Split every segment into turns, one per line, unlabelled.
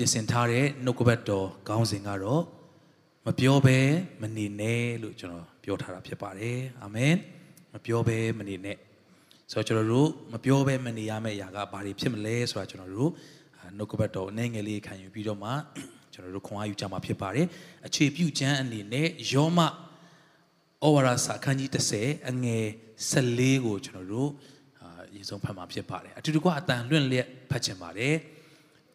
ပြင်ဆင်ထားတဲ့နှုတ်ကပတ်တော်ခေါင်းစဉ်ကတော့မပြောဘဲမနေနဲ့လို့ကျွန်တော်ပြောထားတာဖြစ်ပါတယ်အာမင်မပြောဘဲမနေနဲ့ဆိုတော့ကျွန်တော်တို့မပြောဘဲမနေရမယ့်အရာကဘာတွေဖြစ်မလဲဆိုတာကျွန်တော်တို့နှုတ်ကပတ်တော်အနေငယ်လေးခံယူပြီးတော့မှကျွန်တော်တို့ခွန်အားယူကြမှာဖြစ်ပါတယ်အခြေပြုချမ်းအနေနဲ့ယောမဩဝါဒစာအခန်းကြီး30အငယ်14ကိုကျွန်တော်တို့အာအရင်ဆုံးဖတ်မှာဖြစ်ပါတယ်အတူတကွအတန်လွင့်လျက်ဖတ်ချင်ပါတယ်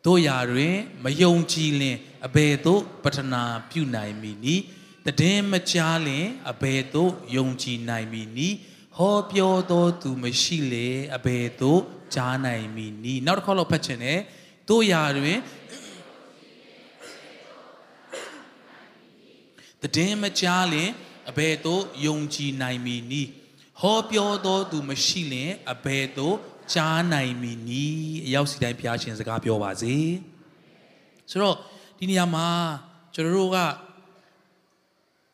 တို့ရာတွင်မယုံကြည်လင်အဘယ်သို့ပထနာပြုနိုင်မည်နည်းတည်င်းမကြားလင်အဘယ်သို့ယုံကြည်နိုင်မည်နည်းဟောပြောသောသူမရှိလေအဘယ်သို့ကြားနိုင်မည်နည်းနောက်တစ်ခေါက်လောက်ဖတ်ချင်တယ်တို့ရာတွင်တည်င်းမကြားလင်အဘယ်သို့ယုံကြည်နိုင်မည်နည်းဟောပြောသောသူမရှိလင်အဘယ်သို့ ကြားနိုင်မည်နီးအရောက်စီတိုင်းဘုရားရှင်စကားပြောပါစေဆိုတော့ဒီနေရာမှာကျွန်တော်တို့က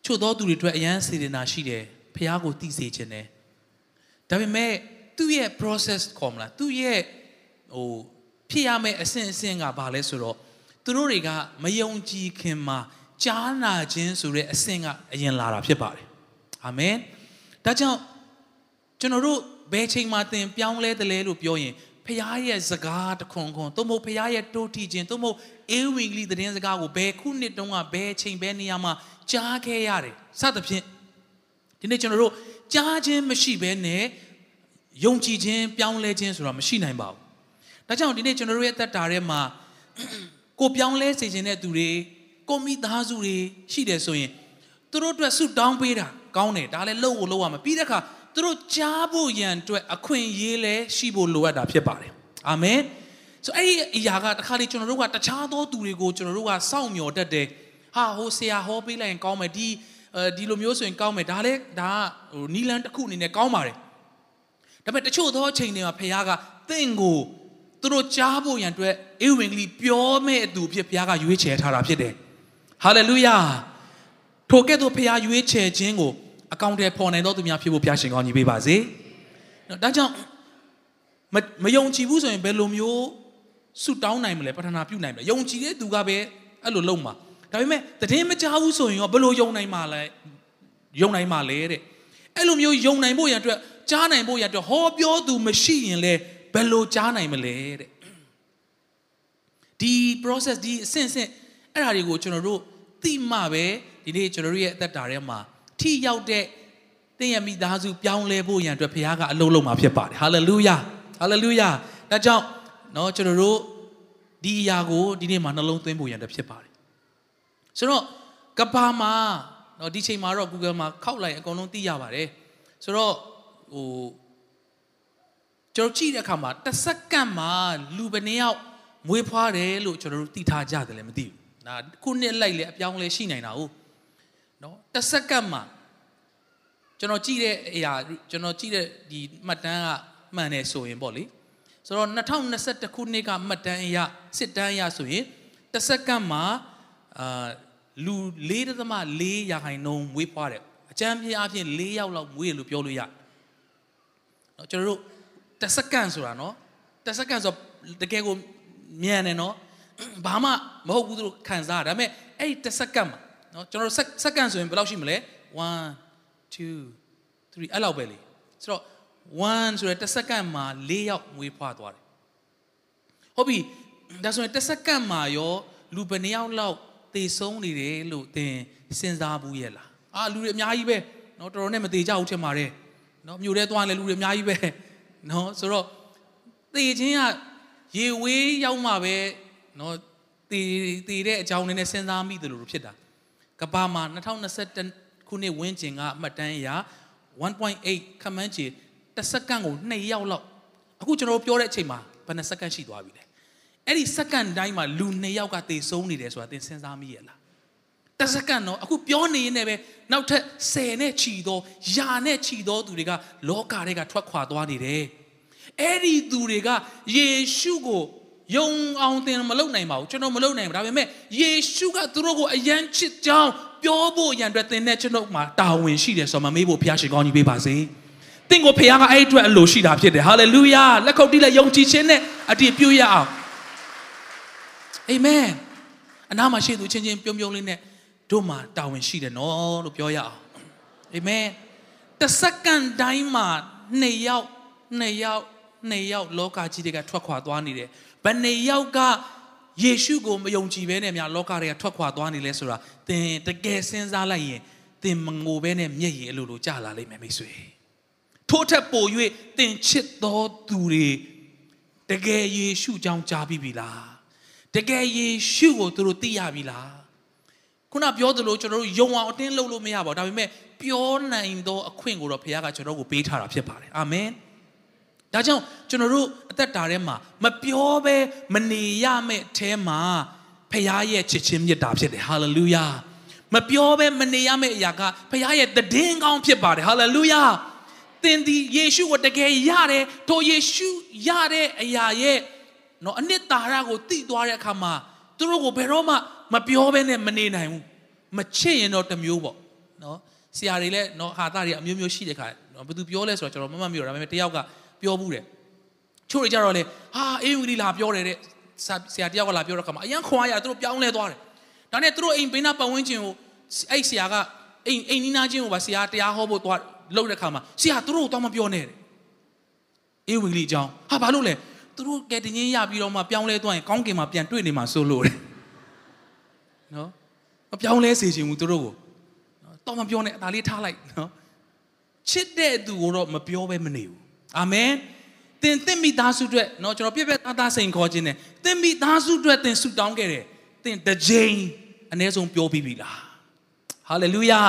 ချို့သောသူတွေအတွက်အရန်စေတနာရှိတယ်ဘုရားကိုသိစေခြင်းတယ်ဒါပေမဲ့သူ့ရဲ့ process ခေါ်မလားသူ့ရဲ့ဟိုဖြစ်ရမယ့်အဆင့်အဆင့်ကဘာလဲဆိုတော့သူတို့တွေကမယုံကြည်ခင်မှာကြားနာခြင်းဆိုတဲ့အဆင့်ကအရင်လာတာဖြစ်ပါတယ်အာမင်ဒါကြောင့်ကျွန်တော်တို့ ဘယ်ချိန်မှသင်ပြောင်းလဲတယ်လဲလို့ပြောရင်ဖခင်ရဲ့စကားတခွန်ခွန်သို့မဟုတ်ဖခင်ရဲ့တိုးထီခြင်းသို့မဟုတ်အေးဝင်ကလေးသတင်းစကားကိုဘယ်ခုနှစ်တုန်းကဘယ်ချိန်ဘယ်နေရာမှာကြားခဲ့ရတယ်စသဖြင့်ဒီနေ့ကျွန်တော်တို့ကြားခြင်းမရှိဘဲနဲ့ယုံကြည်ခြင်းပြောင်းလဲခြင်းဆိုတာမရှိနိုင်ပါဘူးဒါကြောင့်ဒီနေ့ကျွန်တော်တို့ရဲ့သက်တာထဲမှာကိုပြောင်းလဲစေခြင်းတဲ့သူတွေကိုမိသားစုတွေရှိတယ်ဆိုရင်သူတို့အတွက်ဆုတောင်းပေးတာကောင်းတယ်ဒါလည်းလုပ်ဖို့လုပ်ရမှာပြီးတဲ့အခါ သူတို့ကြားဖို့ရန်အတွက်အခွင့်အရေးလဲရှိဖို့လိုအပ်တာဖြစ်ပါတယ်အာမင်ဆိုအဲ့ဒီအရာကတခါလေကျွန်တော်တို့ကတခြားသောသူတွေကိုကျွန်တော်တို့ကစောင့်မျှော်တတ်တယ်ဟာဟိုဆရာဟောပေးလိုက်ရင်ကောင်းမယ်ဒီအဲဒီလိုမျိုးဆိုရင်ကောင်းမယ်ဒါလည်းဒါဟိုနီလန်တစ်ခုအနေနဲ့ကောင်းပါတယ်ဒါပေမဲ့တချို့သောအချိန်တွေမှာဖခင်ကတင့်ကိုသူတို့ကြားဖို့ရန်အတွက်အေဝံဂေလိပြောမဲ့အသူဖြစ်ဖခင်ကရွေးချယ်ထားတာဖြစ်တယ်ဟာလေလုယာထိုကဲ့သို့ဖခင်ရွေးချယ်ခြင်းကို အကောင့်ထဲပေါ်နိုင်သောသူများဖြစ်ဖို့ဘုရားရှင်ကောင်းကြီးပေးပါစေ။ဒါကြောင့်မယုံကြည်ဘူးဆိုရင်ဘယ်လိုမျိုးဆုတောင်းနိုင်မလဲပထနာပြုနိုင်မလဲ။ယုံကြည်တဲ့သူကပဲအဲ့လိုလုပ်မှာ။ဒါပေမဲ့တည်င်းမကြဘူးဆိုရင်ရောဘယ်လိုယုံနိုင်မှာလဲ။ယုံနိုင်မှာလဲတဲ့။အဲ့လိုမျိုးယုံနိုင်ဖို့ရအတွက်ကြားနိုင်ဖို့ရအတွက်ဟောပြောသူမရှိရင်လဲဘယ်လိုကြားနိုင်မလဲတဲ့။ဒီ process ဒီအဆင့်ဆင့်အဲ့ဒါတွေကိုကျွန်တော်တို့သိမှပဲဒီနေ့ကျွန်တော်တို့ရဲ့အသက်တာထဲမှာ ထိရောက်တဲ့သင်ရဲ့မိသားစုပြောင်းလဲဖို့ရန်အတွက်ဘုရားကအလုံးလုံးမှာဖြစ်ပါတယ်ဟာလေလုယာဟာလေလုယာဒါကြောင့်เนาะကျွန်တော်တို့ဒီအရာကိုဒီနေ့မှာနှလုံးသွင်းဖို့ရန်အတွက်ဖြစ်ပါတယ်ဆိုတော့ကဘာမှာเนาะဒီချိန်မှာတော့ Google မှာခောက်လိုက်အကုန်လုံးသိရပါတယ်ဆိုတော့ဟိုကျွန်တော်ကြည့်တဲ့အခါမှာတစ်စက္ကန့်မှာလူဘယ်နှယောက်မွေးဖွားတယ်လို့ကျွန်တော်တို့သိထားကြတယ်လည်းမသိဘူး။ဒါခုနှစ်လိုက်လေအပြောင်းလဲရှိနိုင်တာဟုတ် နော်တစ်စက္ကန့်မှာကျွန်တော်ကြည့်တဲ့အရာကျွန်တော်ကြည့်တဲ့ဒီမှတ်တမ်းကမှန်တယ်ဆိုရင်ပေါ့လေဆိုတော့2021ခုနှစ်ကမှတ်တမ်းအရစစ်တမ်းအရဆိုရင်တစ်စက္ကန့်မှာအာလူ4.4ရာခိုင်နှုန်းမွေးဖွားတယ်အကြမ်းပြင်းအဖြစ်4ယောက်လောက်မွေးရလို့ပြောလို့ရနော်ကျွန်တော်တို့တစ်စက္ကန့်ဆိုတာနော်တစ်စက္ကန့်ဆိုတကယ်ကိုမြန်တယ်နော်ဘာမှမဟုတ်ဘူးသူတို့ခံစားရဒါပေမဲ့အဲ့ဒီတစ်စက္ကန့်မှာ နော်ကျွန်တော်စက္ကန့်ဆိုရင်ဘယ်လောက်ရှိမလဲ1 2 3အဲ့လောက်ပဲလေဆိုတော့1ဆိုရယ်တစ်စက္ကန့်မှာ၄ယောက်မွေးဖွားသွားတယ်ဟုတ်ပြီဒါဆိုရင်တစ်စက္ကန့်မှာရောလူဘယ်နှယောက်လောက်သေဆုံးနေတယ်လို့သင်စဉ်းစားဘူးရဲ့လားအာလူတွေအများကြီးပဲเนาะတော်တော်နဲ့မသေးကြဘူးထင်ပါတယ်เนาะမြို့ထဲသွားလဲလူတွေအများကြီးပဲเนาะဆိုတော့သေခြင်းကရေဝေးရောက်မှပဲเนาะသေသေတဲ့အကြောင်းနဲ့စဉ်းစားမိတယ်လို့ဖြစ်တာ ကဘာမှာ2021ခုနှစ်ဝန်းကျင်ကအမှတ်တမ်းအရ1.8ခမန်းချေတစ်စက္ကန့်ကို2ယောက်လောက်အခုကျွန်တော်ပြောတဲ့အချိန်မှာဘယ်နှစက္ကန့်ရှိသွားပြီလဲအဲ့ဒီစက္ကန့်တိုင်းမှာလူ2ယောက်ကသေဆုံးနေတယ်ဆိုတာသင်စဉ်းစားမိရဲ့လားတစ်စက္ကန့်တော့အခုပြောနေရင်လည်းပဲနောက်ထပ်10နဲ့ချီသောယာနဲ့ချီသောသူတွေကလောကတွေကထွက်ခွာသွားနေတယ်အဲ့ဒီသူတွေကယေရှုကို ယုံအောင်သင်မလုပ်နိုင်ပါဘူးကျွန်တော်မလုပ်နိုင်ဘူးဒါပေမဲ့ယေရှုကသူတို့ကိုအယံချစ်ကြောင်းပြောဖို့ရန်အတွက်သင်တဲ့ကျွန်တော်မှာတာဝန်ရှိတယ်ဆိုမှမေးဖို့ဘုရားရှင်ကောင်းကြီးပေးပါစေသင်ကိုဘုရားကအဲ့အတွက်အလိုရှိတာဖြစ်တယ်ဟာလေလုယာလက်ခုပ်တီးလက်ယုံကြည်ခြင်းနဲ့အတည်ပြုရအောင်အာမင်အနာမှာရှိသူချင်းချင်းပြုံးပြုံးလေးနဲ့တို့မှာတာဝန်ရှိတယ်နော်လို့ပြောရအောင်အာမင်တစ်စက္ကန့်တိုင်းမှာနှစ်ယောက်နှစ်ယောက်နှစ်ယောက်လောကကြီးတွေကထွက်ခွာသွားနေတယ် ဘယ်နှစ်ယောက်ကယေရှုကိုမယုံကြည်ဘဲနဲ့များလောကတွေကထွက်ခွာသွားနေလဲဆိုတာသင်တကယ်စဉ်းစားလိုက်ရင်သင်မငိုဘဲနဲ့မျက်ရည်အလိုလိုကျလာလိမ့်မယ်မိတ်ဆွေထို့ထက်ပို၍သင်ချစ်သောသူတွေတကယ်ယေရှုကြောင့်ကြားပြီးပြီလားတကယ်ယေရှုကိုသူတို့သိရပြီလားခုနပြောသလိုကျွန်တော်တို့ယုံအောင်အတင်းလုပ်လို့မရပါဘူးဒါပေမဲ့ပြောနိုင်သောအခွင့်ကိုတော့ဘုရားကကျွန်တော်တို့ကိုပေးထားတာဖြစ်ပါတယ်အာမင် ဒါကြောင့်ကျွန်တော်တို့အသက်တာထဲမှာမပြောဘဲမနေရမယ့်အထဲမှာဖခင်ရဲ့ချစ်ချင်းမြတ်တာဖြစ်တယ်ဟာလေလုယာမပြောဘဲမနေရမယ့်အရာကဖခင်ရဲ့တည်င်းကောင်းဖြစ်ပါတယ်ဟာလေလုယာသင်ဒီယေရှုကိုတကယ်ရတယ်ထိုယေရှုရတဲ့အရာရဲ့နော်အနှစ်သာရကိုသိသွားတဲ့အခါမှာသူတို့ကိုဘယ်တော့မှမပြောဘဲနဲ့မနေနိုင်ဘူးမချစ်ရင်တော့တမျိုးပေါ့နော်ဆရာတွေလည်းနော်ဟာတာတွေအမျိုးမျိုးရှိတဲ့ခါနော်ဘယ်သူပြောလဲဆိုတော့ကျွန်တော်မမမျိုးဒါပေမဲ့တယောက်က ပြောဘူးတယ်ချို့တွေကြတော့လေဟာအေးဝီလီလာပြောတယ်တဲ့ဆရာတယောက်ကလာပြောတဲ့ခါမှာအရန်ခွန်အားရသူတို့ပြောင်းလဲသွားတယ်ဒါနဲ့သူတို့အိမ်ဘေးနားပတ်ဝန်းကျင်ကိုအဲ့ဆရာကအိမ်အိမ်နီးနားချင်းကိုပါဆရာတရားဟောဖို့သွားလှုပ်တဲ့ခါမှာဆရာသူတို့တော့မပြောနဲ့တဲ့အေးဝီလီအကြောင်းဟာဘာလို့လဲသူတို့ကဲတင်ချင်းရပြီးတော့မှပြောင်းလဲသွားရင်ကောင်းကင်မှာပြန်တွေ့နေမှာစိုးလို့တဲ့နော်မပြောင်းလဲစေချင်ဘူးသူတို့ကိုနော်တော့မပြောနဲ့အသာလေးထားလိုက်နော်ချစ်တဲ့သူကိုတော့မပြောဘဲမနေဘူး အာမင်သင်သင်မိသားစုအတွက်เนาะကျွန်တော်ပြပြသားသားစိန်ခေါ်ခြင်းနဲ့သင်မိသားစုအတွက်သင်ဆုတောင်းခဲ့တယ်သင်တစ်ကြိမ်အနည်းဆုံးပြောပြီးပြီလားဟာလေလုယာ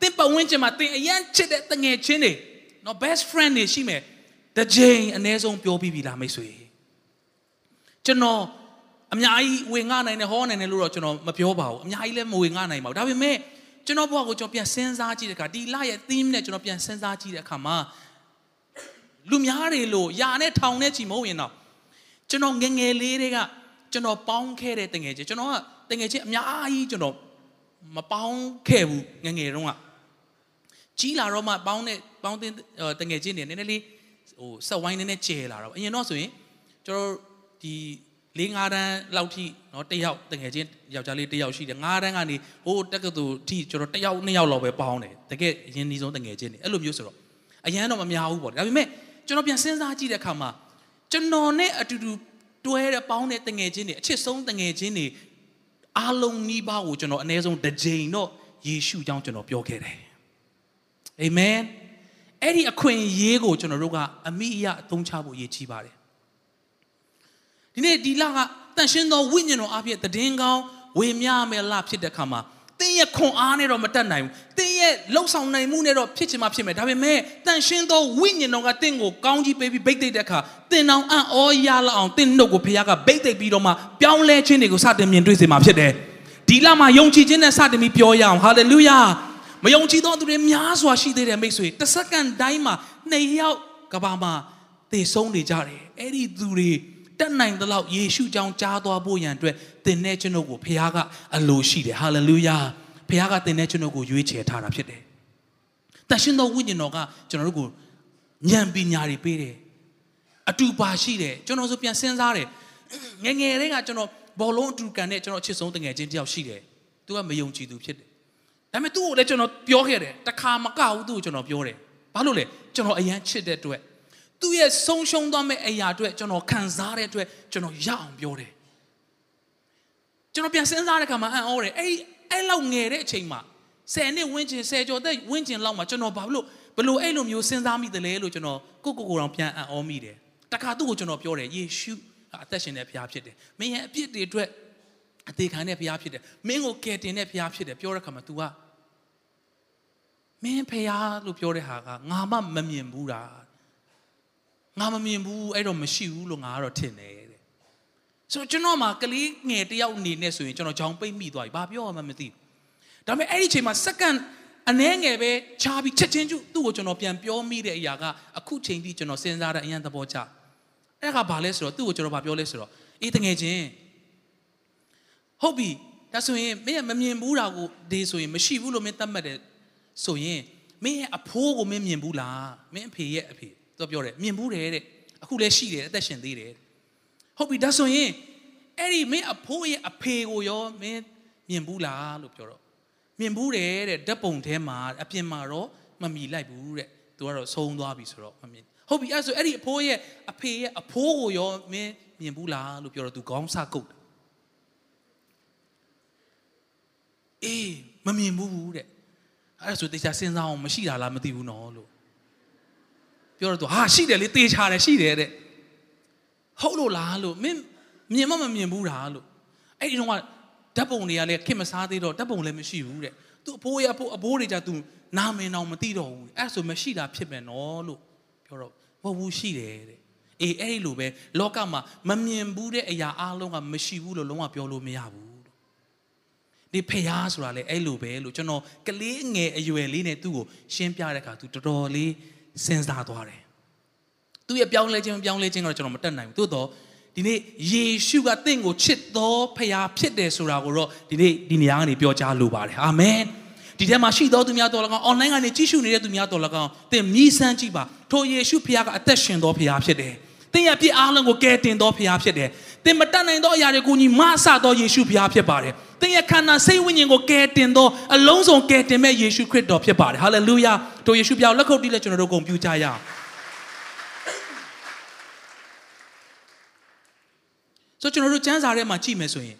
သင်ပတ်ဝန်းကျင်မှာသင်အရန်ချစ်တဲ့တငယ်ချင်းတွေเนาะ best friend တွေရှိမယ်တစ်ကြိမ်အနည်းဆုံးပြောပြီးပြီလားမိတ်ဆွေကျွန်တော်အများကြီးဝင်ငှနိုင်တယ်ဟောနိုင်တယ်လို့တော့ကျွန်တော်မပြောပါဘူးအများကြီးလည်းမဝင်ငှနိုင်ပါဘူးဒါပေမဲ့ကျွန်တော်ဘဝကိုကျွန်တော်ပြန်စဉ်းစားကြည့်တဲ့အခါဒီလရဲ့ theme နဲ့ကျွန်တော်ပြန်စဉ်းစားကြည့်တဲ့အခါမှာ လူများတွေလို့ယာနဲ့ထောင်နဲ့ချီမဟုတ်ရင်တော့ကျွန်တော်ငငယ်လေးတွေကကျွန်တော်ပေါင်းခဲ့တဲ့တငယ်ချင်းကျွန်တော်ကတငယ်ချင်းအများကြီးကျွန်တော်မပေါင်းခဲ့ဘူးငငယ်တုန်းကကြီးလာတော့မှပေါင်းတဲ့ပေါင်းတဲ့တငယ်ချင်းတွေနည်းနည်းလေးဟိုဆက်ဝိုင်းနည်းနည်းကျဲလာတော့အရင်တော့ဆိုရင်ကျွန်တော်ဒီ၄၅တန်းလောက်ထိเนาะတယောက်တငယ်ချင်းယောက်ျားလေးတယောက်ရှိတယ်၅တန်းကနေဟိုတက္ကသိုလ်ထိကျွန်တော်တယောက်နှစ်ယောက်လောက်ပဲပေါင်းတယ်တကယ်အရင်ဒီဆုံးတငယ်ချင်းတွေအဲ့လိုမျိုးဆိုတော့အရန်တော့မများဘူးပေါ့ဒါပေမဲ့ ကျွန်တော်ပြန်စဉ်းစားကြည့်တဲ့အခါမှာကျွန်တော်နဲ့အတူတူတွဲတဲ့ပေါင်းတဲ့တငယ်ချင်းတွေအချစ်ဆုံးတငယ်ချင်းတွေအားလုံးနီးပါးကိုကျွန်တော်အနည်းဆုံးတစ်ကြိမ်တော့ယေရှုကြောင့်ကျွန်တော်ပြောခဲ့တယ်အာမင်အဲ့ဒီအခွင့်အရေးကိုကျွန်တော်တို့ကအမိအယအသုံးချဖို့ရည်ကြီးပါတယ်ဒီနေ့ဒီလကတန်ရှင်းသောဝိညာဉ်တော်အဖြစ်တည်င်းကောင်းဝေမျှမယ်လဖြစ်တဲ့အခါမှာ တင်းရဲ့ခွန်အားနဲ့တော့မတက်နိုင်ဘူးတင်းရဲ့လှုပ်ဆောင်နိုင်မှုနဲ့တော့ဖြစ်ချင်မှဖြစ်မယ်ဒါပေမဲ့တန်ရှင်းသောဝိညာဉ်တော်ကတင်းကိုကောင်းကြီးပေးပြီးဗိတ်သိက်တဲ့အခါတင်းအောင်အံ့ဩရလောက်အောင်တင်းနှုတ်ကိုဖခင်ကဗိတ်သိက်ပြီးတော့မှပြောင်းလဲခြင်းတွေကိုစတင်မြင်တွေ့စေမှာဖြစ်တယ်ဒီလမှာယုံကြည်ခြင်းနဲ့စတင်ပြီးပြောရအောင်ဟာလေလုယာမယုံကြည်သောသူတွေများစွာရှိသေးတယ်မိတ်ဆွေတစ်စက္ကန့်တိုင်းမှာနှစ်ယောက်ကဘာမှာသေဆုံးနေကြတယ်အဲ့ဒီသူတွေတက်နိုင်သလောက်ယေရှုကြောင့်ကြားသွားဖို့ရန်အတွက် သင်နဲ့ကျွန်ုပ်ကိုဖခင်ကအလိုရှိတယ်ဟာလေလုယာဖခင်ကသင်နဲ့ကျွန်ုပ်ကိုရွေးချယ်ထားတာဖြစ်တယ်တန်ရှင်သောဝိညာဉ်တော်ကကျွန်တော်တို့ကိုဉာဏ်ပညာတွေပေးတယ်အတူပါရှိတယ်ကျွန်တော်ဆိုပြန်စဉ်းစားတယ်ငငယ်လေးကကျွန်တော်ဘောလုံးအတူကန်နဲ့ကျွန်တော်အချစ်ဆုံးတငယ်ချင်းတယောက်ရှိတယ်သူကမယုံကြည်သူဖြစ်တယ်ဒါပေမဲ့သူ့ကိုလည်းကျွန်တော်ပြောခဲ့တယ်တခါမကဘူးသူ့ကိုကျွန်တော်ပြောတယ်ဘာလို့လဲကျွန်တော်အရန်ချစ်တဲ့အတွက်သူ့ရဲ့ဆုံးရှုံးသွားမဲ့အရာအတွက်ကျွန်တော်ခံစားတဲ့အတွက်ကျွန်တော်ရအောင်ပြောတယ် ကျွန်တော်ပြန်စဉ်းစားတဲ့အခါမှာအံ့ဩတယ်အဲ့အဲ့လောက်ငယ်တဲ့အချိန်မှာ10နှစ်ဝန်းကျင်10ကျော်သက်ဝန်းကျင်လောက်မှာကျွန်တော်ဘာလို့ဘလို့အဲ့လိုမျိုးစဉ်းစားမိတယ်လဲလို့ကျွန်တော်ကိုကိုကိုတောင်ပြန်အံ့ဩမိတယ်တခါသူ့ကိုကျွန်တော်ပြောတယ်ယေရှုအသက်ရှင်တဲ့ဘုရားဖြစ်တယ်မင်းရဲ့အပြစ်တွေအတွက်အသေးခံတဲ့ဘုရားဖြစ်တယ်မင်းကိုကယ်တင်တဲ့ဘုရားဖြစ်တယ်ပြောတဲ့ခါမှာ तू ကမင်းဖះလို့ပြောတဲ့ဟာကငါမှမမြင်ဘူးတာငါမမြင်ဘူးအဲ့တော့မရှိဘူးလို့ငါကတော့ထင်တယ်တဲ့ ဆိုတော့ကျွန်တော်မှကလေးငယ်တယောက်အနေနဲ့ဆိုရင်ကျွန်တော်ကြောင်ပိတ်မိသွားပြီဘာပြောမှမသိဘူးဒါပေမဲ့အဲ့ဒီအချိန်မှာစက္ကန့်အနည်းငယ်ပဲချားပြီးချက်ချင်းကျသူ့ကိုကျွန်တော်ပြန်ပြောမိတဲ့အရာကအခုချိန်ထိကျွန်တော်စဉ်းစားတဲ့အရင်သဘောကျအဲ့ကဘာလဲဆိုတော့သူ့ကိုကျွန်တော်ဘာပြောလဲဆိုတော့အေးတငယ်ချင်းဟုတ်ပြီဒါဆိုရင်မင်းမမြင်ဘူးတာကိုဒီဆိုရင်မရှိဘူးလို့မင်းသတ်မှတ်တယ်ဆိုရင်မင်းရဲ့အဖိုးကိုမင်းမြင်ဘူးလားမင်းအဖေရဲ့အဖေသူပြောတယ်မြင်ဘူးတယ်တဲ့အခုလည်းရှိတယ်အသက်ရှင်သေးတယ် ဟုတ်ပြီဒါဆိုရင်အဲ့ဒီမင်းအဖိုးရဲ့အဖေကိုရောမင်းမြင်ဘူးလားလို့ပြောတော့မြင်ဘူးတယ်တဲ့ဓာတ်ပုံထဲမှာအပြင်မှာတော့မမီလိုက်ဘူးတဲ့သူကတော့ဆုံးသွားပြီဆိုတော့မမြင်ဟုတ်ပြီအဲ့ဆိုအဲ့ဒီအဖိုးရဲ့အဖေရဲ့အဖိုးကိုရောမင်းမြင်ဘူးလားလို့ပြောတော့သူခေါင်းစကုတ်အေးမမြင်ဘူးတဲ့အဲ့ဒါဆိုတေချာစဉ်းစားအောင်မရှိတာလားမသိဘူးနော်လို့ပြောတော့သူဟာရှိတယ်လေတေချာတယ်ရှိတယ်တဲ့ ဟုတ်လို့လားလို့မင်းမြင်မမမြင်ဘူးလားလို့အဲ့ဒီတော့ကဓာတ်ပုံတွေကလည်းခင်မစားသေးတော့ဓာတ်ပုံလည်းမရှိဘူးတဲ့သူအဖိုးရအဖိုးအဘိုးတွေကြသူနာမည်တော့မသိတော့ဘူးအဲ့ဆိုမရှိတာဖြစ်မယ်နော်လို့ပြောတော့မဟုတ်ဘူးရှိတယ်တဲ့အေးအဲ့ဒီလိုပဲလောကမှာမမြင်ဘူးတဲ့အရာအလုံးကမရှိဘူးလို့လုံးဝပြောလို့မရဘူးဒီဖျားဆိုတာလေအဲ့လိုပဲလို့ကျွန်တော်ကလေးငယ်အရွယ်လေးနဲ့သူ့ကိုရှင်းပြတဲ့အခါသူတော်တော်လေးစဉ်းစားသွားတယ် သူ့ရဲ့ပြောင်းလဲခြင်းပြောင်းလဲခြင်းကတော့ကျွန်တော်မတက်နိုင်ဘူးသို့တော့ဒီနေ့ယေရှုကတင့်ကိုချစ်တော်ဖျားဖြစ်တယ်ဆိုတာကိုတော့ဒီနေ့ဒီနေရာကနေပြောကြားလိုပါတယ်အာမင်ဒီထဲမှာရှိတော်သူများတော်၎င်း online ကနေကြည့်ရှုနေတဲ့သူများတော်၎င်းသင်မြည်ဆန်းကြည့်ပါထိုယေရှုဖျားကအသက်ရှင်တော်ဖျားဖြစ်တယ်သင်ရဲ့ပြစ်အားလုံးကိုကယ်တင်တော်ဖျားဖြစ်တယ်သင်မတတ်နိုင်သောအရာတွေကိုညီမဆတော်ယေရှုဖျားဖြစ်ပါတယ်သင်ရဲ့ခန္ဓာစိတ်ဝိညာဉ်ကိုကယ်တင်သောအလုံးစုံကယ်တင်မဲ့ယေရှုခရစ်တော်ဖြစ်ပါတယ်ဟာလေလုယာတို့ယေရှုပြောင်းလက်ခုပ်တီးလက်ကျွန်တော်တို့ဂုဏ်ပြုကြရအောင် ဆိုကျွန်တော်တို့ကျမ်းစာထဲမှာကြည့်မယ်ဆိုရင်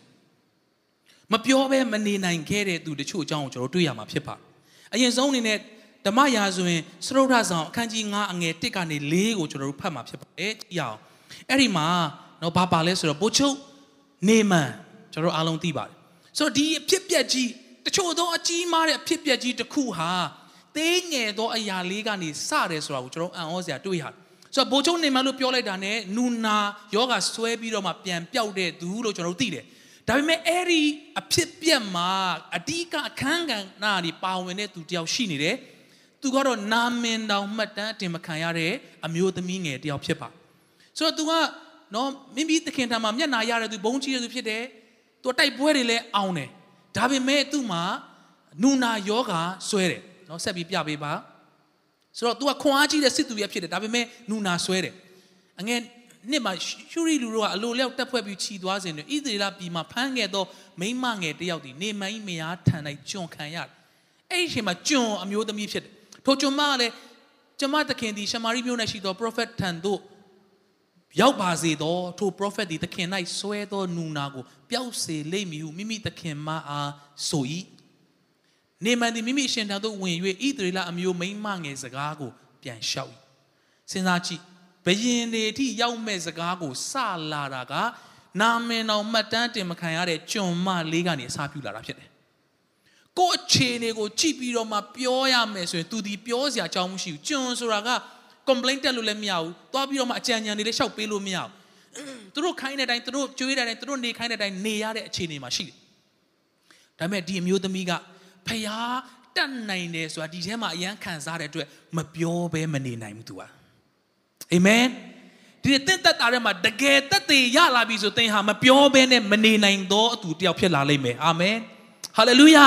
မပြောဘဲမနေနိုင်ခဲ့တဲ့သူတချို့အကြောင်းကိုကျွန်တော်တို့တွေ့ရမှာဖြစ်ပါတယ်အရင်ဆုံးအနေနဲ့ဓမ္မရာဇဝင်စရုဒ္ဓဆောင်အခန်းကြီး9အငယ်1ကနေ4ကိုကျွန်တော်တို့ဖတ်မှာဖြစ်ပါတယ်ကြည့်အောင်အဲ့ဒီမှာတော့ဘာပါလဲဆိုတော့ဘိုးချုပ်နေမန်ကျွန်တော်အားလုံးသိပါတယ်ဆိုတော့ဒီအဖြစ်ပြက်ကြီးတချို့သောအကြီးမားတဲ့အဖြစ်ပြက်ကြီးတစ်ခုဟာသေးငယ်သောအရာလေးကနေစတယ်ဆိုတာကိုကျွန်တော်အံ့ဩစရာတွေ့ရတယ် ဆိုတော့ဘိုးချုပ်နေမန်လို့ပြောလိုက်တာ ਨੇ နူနာယောဂဆွဲပြီးတော့မှပြန်ပြောက်တဲ့သူလို့ကျွန်တော်တို့သိတယ်ဒါပေမဲ့အဲ့ဒီအဖြစ်ပြက်မှာအဓိကအခန်းကဏ္ဍတွေပါဝင်တဲ့သူတယောက်ရှိနေတယ်သူကတော့နာမင်တောင်မှတ်တမ်းအတင်မခံရတဲ့အမျိုးသမီးငယ်တယောက်ဖြစ်ပါဆိုတော့ तू ကနော်မိမိသခင်ထံမှာမျက်နာရတဲ့သူဘုံကြီးတဲ့သူဖြစ်တယ်သူတိုက်ပွဲတွေလည်းအောင်တယ်ဒါပေမဲ့သူ့မှာနူနာယောဂါဆွဲတယ်နော်ဆက်ပြီးပြပေးပါ ဆိုတော့ तू ကခွန်အားကြီးတဲ့စစ်သူရဲ့ဖြစ်တယ်ဒါပေမဲ့နူနာဆွဲတယ်အငယ်နှစ်မှာရှုရီလူတို့ကအလိုလျောက်တက်ဖွဲ့ပြီးခြီသွားစဉ်တွင်ဣသရေလပြည်မှာဖမ်းခဲ့သောမိမငယ်တယောက်ဒီနေမိုင်းမယားထန်၌ကျွန်ခံရတယ်အဲ့ဒီအချိန်မှာကျွန်အမျိုးသမီးဖြစ်တယ်ထိုကျွန်မကလည်းကျမသခင်ဒီရှမာရိမြို့၌ရှိသော prophet ထံသို့ရောက်ပါစေသောထို prophet ဒီသခင်၌ဆွဲသောနူနာကိုပျောက်စေလိမ့်မည်ဟုမိမိသခင်မအားဆို၏ နေမန်ဒီမိမိရှင်ထံသို့ဝင်၍ဣသရေလအမျိုးမိန်းမငယ်စကားကိုပြန်လျှောက်၏စဉ်းစားကြည့်ဘယင်တွေအထိရောက်မဲ့စကားကိုစလာတာကနာမည်တော်မှတ်တမ်းတင်မခံရတဲ့ကျွန်မလေးကနေအစားပြုလာတာဖြစ်တယ်ကိုယ့်အခြေအနေကိုကြည့်ပြီးတော့မှပြောရမယ်ဆိုရင်သူဒီပြောစရာအကြောင်းမရှိဘူးကျွန်ဆိုတာက complaint တက်လို့လည်းမရဘူးသွားပြီးတော့မှအကြံဉာဏ်တွေလည်းရှောက်ပေးလို့မရဘူးသူတို့ခိုင်းတဲ့အတိုင်းသူတို့ကြွေးတဲ့အတိုင်းသူတို့နေခိုင်းတဲ့အတိုင်းနေရတဲ့အခြေအနေမှာရှိတယ်ဒါပေမဲ့ဒီအမျိုးသမီးက ဖျားတတ်နိုင်တယ်ဆိုတာဒီထဲမှာအရန်ခံစားတဲ့အတွက်မပြောဘဲမနေနိုင်ဘူးသူကအာမင်ဒီတက်တက်တာထဲမှာတကယ်တက်သေးရလာပြီဆိုသင်ဟာမပြောဘဲနဲ့မနေနိုင်သောအသူတယောက်ဖြစ်လာလိမ့်မယ်အာမင်ဟာလေလုယာ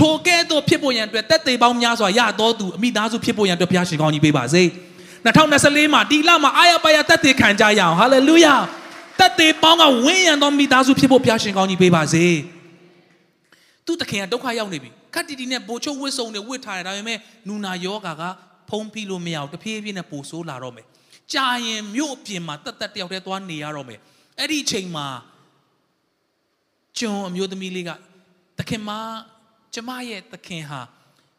ထိုကဲ့သို့ဖြစ်ဖို့ရန်အတွက်တက်သေးပေါင်းများစွာရတော်သူအမိသားစုဖြစ်ဖို့ရန်အတွက်ဘုရားရှင်ကောင်းကြီးပေးပါစေ2024မှာဒီလမှာအာရပါရတက်သေးခံကြရအောင်ဟာလေလုယာတက်သေးပေါင်းကဝင်းရံသောမိသားစုဖြစ်ဖို့ဘုရားရှင်ကောင်းကြီးပေးပါစေသူတခင်ကဒုက္ခရောက်နေပြီ ခက်တီတီနဲ့ပိုချုပ်ဝစ်စုံတွေဝစ်ထားတယ်ဒါပေမဲ့နူနာယောဂါကဖုံးဖိလို့မရဘူးတဖြည်းဖြည်းနဲ့ပိုဆိုးလာတော့မယ်ကြာရင်မြို့အပြင်မှာတက်တက်တယောက်တည်းသွားနေရတော့မယ်အဲ့ဒီအချိန်မှာကျွန်အမျိုးသမီးလေးကသခင်မကျမရဲ့သခင်ဟာ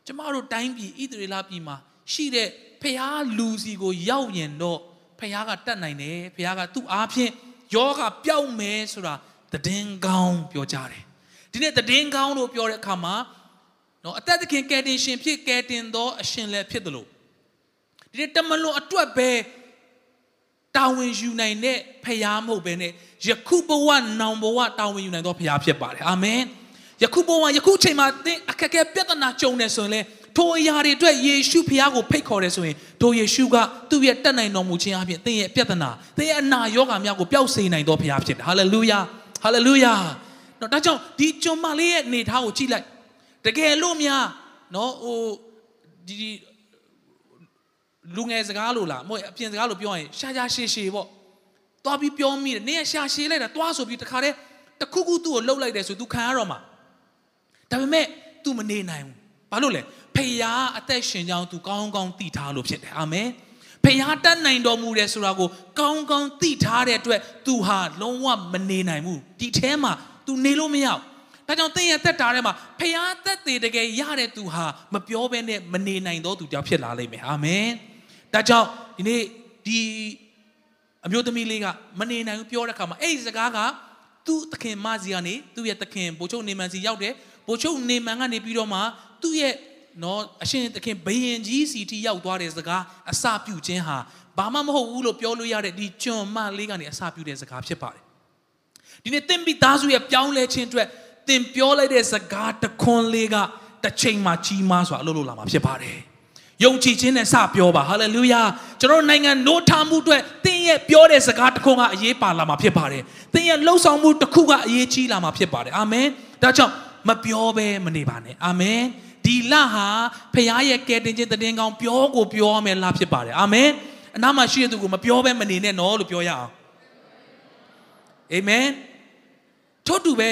ကျမတို့တိုင်းပြည်ဣသရေလပြည်မှာရှိတဲ့ဖះလူစီကိုရောက်ရင်တော့ဖះကတတ်နိုင်တယ်ဖះကသူ့အားဖြင့်ယောဂပျောက်မယ်ဆိုတာတည်င်းကောင်းပြောကြတယ်ဒီနေ့တည်င်းကောင်းလို့ပြောတဲ့အခါမှာ နော်အသက်သခင်ကယ်တင်ရှင်ဖြစ်ကယ်တင်သောအရှင်လည်းဖြစ်တယ်လို့ဒီနေ့တမလွန်အတွက်ပဲတာဝန်ယူနိုင်တဲ့ဖခင်မဟုတ်ဘဲနဲ့ယခုဘဝနောင်ဘဝတာဝန်ယူနိုင်သောဖခင်ဖြစ်ပါတယ်အာမင်ယခုဘဝယခုချိန်မှာသင်အခက်အခဲပြဿနာကြုံနေဆိုရင်လေထိုအရာတွေအတွက်ယေရှုဖခင်ကိုဖိတ်ခေါ်တယ်ဆိုရင်ထိုယေရှုကသူ့ရဲ့တတ်နိုင်တော်မူခြင်းအပြင်သင်ရဲ့ပြဿနာသင်ရဲ့အနာရောဂါများကိုပျောက်စေနိုင်သောဖခင်ဖြစ်တယ်ဟာလေလုယာဟာလေလုယာတော့ဒါကြောင့်ဒီကျွန်မလေးရဲ့အနေထားကိုကြည့်လိုက် တကယ်လို့များနော်ဟိုဒီလူငယ်စကားလို့လားမဟုတ်အပြင်စကားလို့ပြောရင်ရှာရှာရှည်ရှည်ပေါ့သွားပြီးပြောမိတယ်နင်ကရှာရှည်လိုက်တာသွားဆိုပြီးတခါတည်း တခုခုသူ့ကိုလှုပ်လိုက်တယ်ဆို तू ခံရတော့မှာဒါပေမဲ့ तू မနေနိုင်ဘူးဘာလို့လဲဖခင်အသက်ရှင်ကြောင်း तू ကောင်းကောင်းသိထားလို့ဖြစ်တယ်အာမင်ဖခင်တတ်နိုင်တော်မူတယ်ဆိုတာကိုကောင်းကောင်းသိထားတဲ့အတွက် तू ဟာလုံးဝမနေနိုင်ဘူးဒီထဲမှာ तू နေလို့မရဘူး ဒါကြောင့်သင်ရဲ့သက်တာထဲမှာဖခင်သက်သေးတကယ်ရတဲ့သူဟာမပြောဘဲနဲ့မနေနိုင်တော့သူကြောင့်ဖြစ်လာလိမ့်မယ်အာမင်ဒါကြောင့်ဒီနေ့ဒီအမျိုးသမီးလေးကမနေနိုင်ဘူးပြောတဲ့အခါမှာအဲ့ဒီစကားကသူ့သခင်မစီကနေသူ့ရဲ့သခင်ဘိုလ်ချုပ်နေမန်စီရောက်တယ်ဘိုလ်ချုပ်နေမန်ကနေပြီးတော့မှသူ့ရဲ့နော်အရှင်သခင်ဘယင်ကြီးစီတီရောက်သွားတဲ့စကားအစပြုခြင်းဟာဘာမှမဟုတ်ဘူးလို့ပြောလို့ရတဲ့ဒီကျွန်မလေးကနေအစပြုတဲ့စကားဖြစ်ပါတယ်ဒီနေ့သင်ပြီးသားစုရဲ့ပြောင်းလဲခြင်းအတွက် သင်ပြောလိုက်တဲ့စကားတခွန်းလေးကတစ်ချိန်မှာကြီးမားစွာအလုပ်လုပ်လာမှာဖြစ်ပါတယ်ယုံကြည်ခြင်းနဲ့စပြောပါဟာလေလုယာကျွန်တော်နိုင်ငံနိုးထမှုအတွက်သင်ရဲ့ပြောတဲ့စကားတစ်ခုကအရေးပါလာမှာဖြစ်ပါတယ်သင်ရဲ့လှုပ်ဆောင်မှုတစ်ခုကအရေးကြီးလာမှာဖြစ်ပါတယ်အာမင်ဒါကြောင့်မပြောဘဲမနေပါနဲ့အာမင်ဒီလဟာဖခင်ရဲ့ကယ်တင်ခြင်းတည်င်းကောင်းပြောကိုပြောရမယ်လဖြစ်ပါတယ်အာမင်အနားမှာရှိတဲ့သူကိုမပြောဘဲမနေနဲ့နော်လို့ပြောရအောင်အာမင်ထို့တူပဲ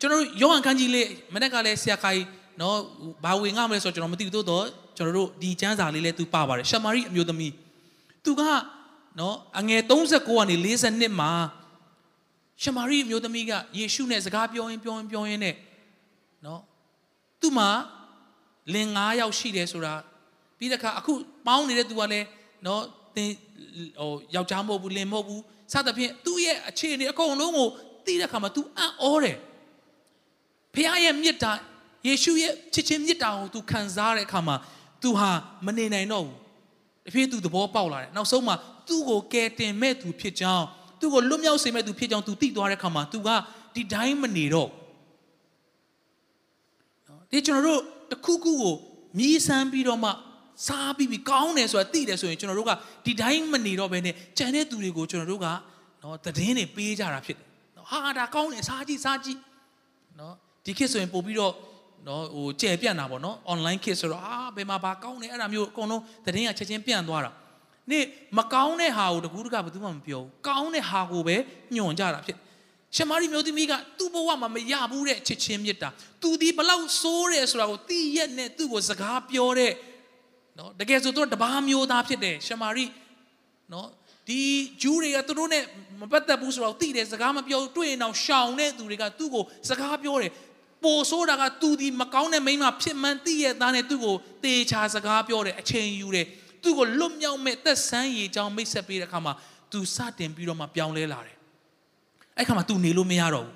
ကျွန်တော်တို့ယောဟန်ခန်းကြီးလေးမနေ့ကလည်းဆရာခိုင်နော်ဘာဝင်ငါမလဲဆိုတော့ကျွန်တော်မသိဘူးသို့တော့ကျွန်တော်တို့ဒီကျမ်းစာလေးလဲသူပါပါတယ်ရှမာရိအမျိုးသမီးသူကနော်အငယ်39ကနေ42မှာရှမာရိအမျိုးသမီးကယေရှုနဲ့စကားပြောရင်းပြောရင်းပြောရင်းနဲ့နော်သူ့မှာလင်9ယောက်ရှိတယ်ဆိုတာပြီးတဲ့အခါအခုပေါင်းနေတဲ့သူကလည်းနော်သင်ဟိုယောက်ျားမဟုတ်ဘူးလင်မဟုတ်ဘူးစသဖြင့်သူ့ရဲ့အခြေအနေအကုန်လုံးကိုသိတဲ့အခါမှာ तू အံ့ဩတယ် ဖခင်ရဲ့မြတ်တာယေရှုရဲ့ချစ်ချင်းမြတ်တာကို तू ခံစားတဲ့အခါမှာ तू ဟာမနေနိုင်တော့ဘူးတဖြည်း तू သဘောပေါက်လာတယ်နောက်ဆုံးမှာသူ့ကိုကယ်တင်မဲ့သူဖြစ်ကြောင်းသူ့ကိုလွတ်မြောက်စေမဲ့သူဖြစ်ကြောင်း तू သိသွားတဲ့အခါမှာ तू ကဒီတိုင်းမနေတော့နော်ဒီကျွန်တော်တို့တခုခုကိုမြည်ဆန်းပြီးတော့မှစားပြီးပြီးကောင်းတယ်ဆိုတာသိတယ်ဆိုရင်ကျွန်တော်တို့ကဒီတိုင်းမနေတော့ဘဲနဲ့ကြံတဲ့သူတွေကိုကျွန်တော်တို့ကနော်သတင်းတွေပေးကြတာဖြစ်တယ်နော်ဟာဒါကောင်းတယ်စားကြည့်စားကြည့်နော် ဒီခေတ်ဆိုရင်ပို့ပြီးတော့နော်ဟိုကြဲပြန့်တာပေါ့နော် online ခေတ်ဆိုတော့အာဘယ်မှာဘာကောင်းတယ်အဲ့ဒါမျိုးအကုန်လုံးသတင်းကချက်ချင်းပြန့်သွားတာနေ့မကောင်းတဲ့ဟာကိုတကူးတကဘယ်သူမှမပြောဘူးကောင်းတဲ့ဟာကိုပဲညွှန်ကြတာဖြစ်ရှမာရိမျိုးသမီးကသူ့ဘဝမှာမရဘူးတဲ့ချစ်ချင်းမြတ်တာသူဒီဘလောက်ဆိုးတယ်ဆိုတာကိုသိရက်နဲ့သူ့ကိုစကားပြောတဲ့နော်တကယ်ဆိုသူတပားမျိုးသားဖြစ်တယ်ရှမာရိနော်ဒီဂျူးတွေကသူတို့နဲ့မပတ်သက်ဘူးဆိုတော့သိတယ်စကားမပြောတွေ့ရင်တော့ရှောင်တဲ့သူတွေကသူ့ကိုစကားပြောတယ် ပိုဆိုးတာကသူဒီမကောင်းတဲ့မိန်းမဖြစ်မှန်သိရသားနဲ့သူ့ကိုတေချာစကားပြောတယ်အချိန်ယူတယ်သူ့ကိုလွတ်မြောက်မဲ့သက်ဆန်းရည်ကြောင်းမိတ်ဆက်ပေးတဲ့အခါမှာသူစတင်ပြီးတော့မှပြောင်းလဲလာတယ်အဲ့ခါမှာ तू နေလို့မရတော့ဘူး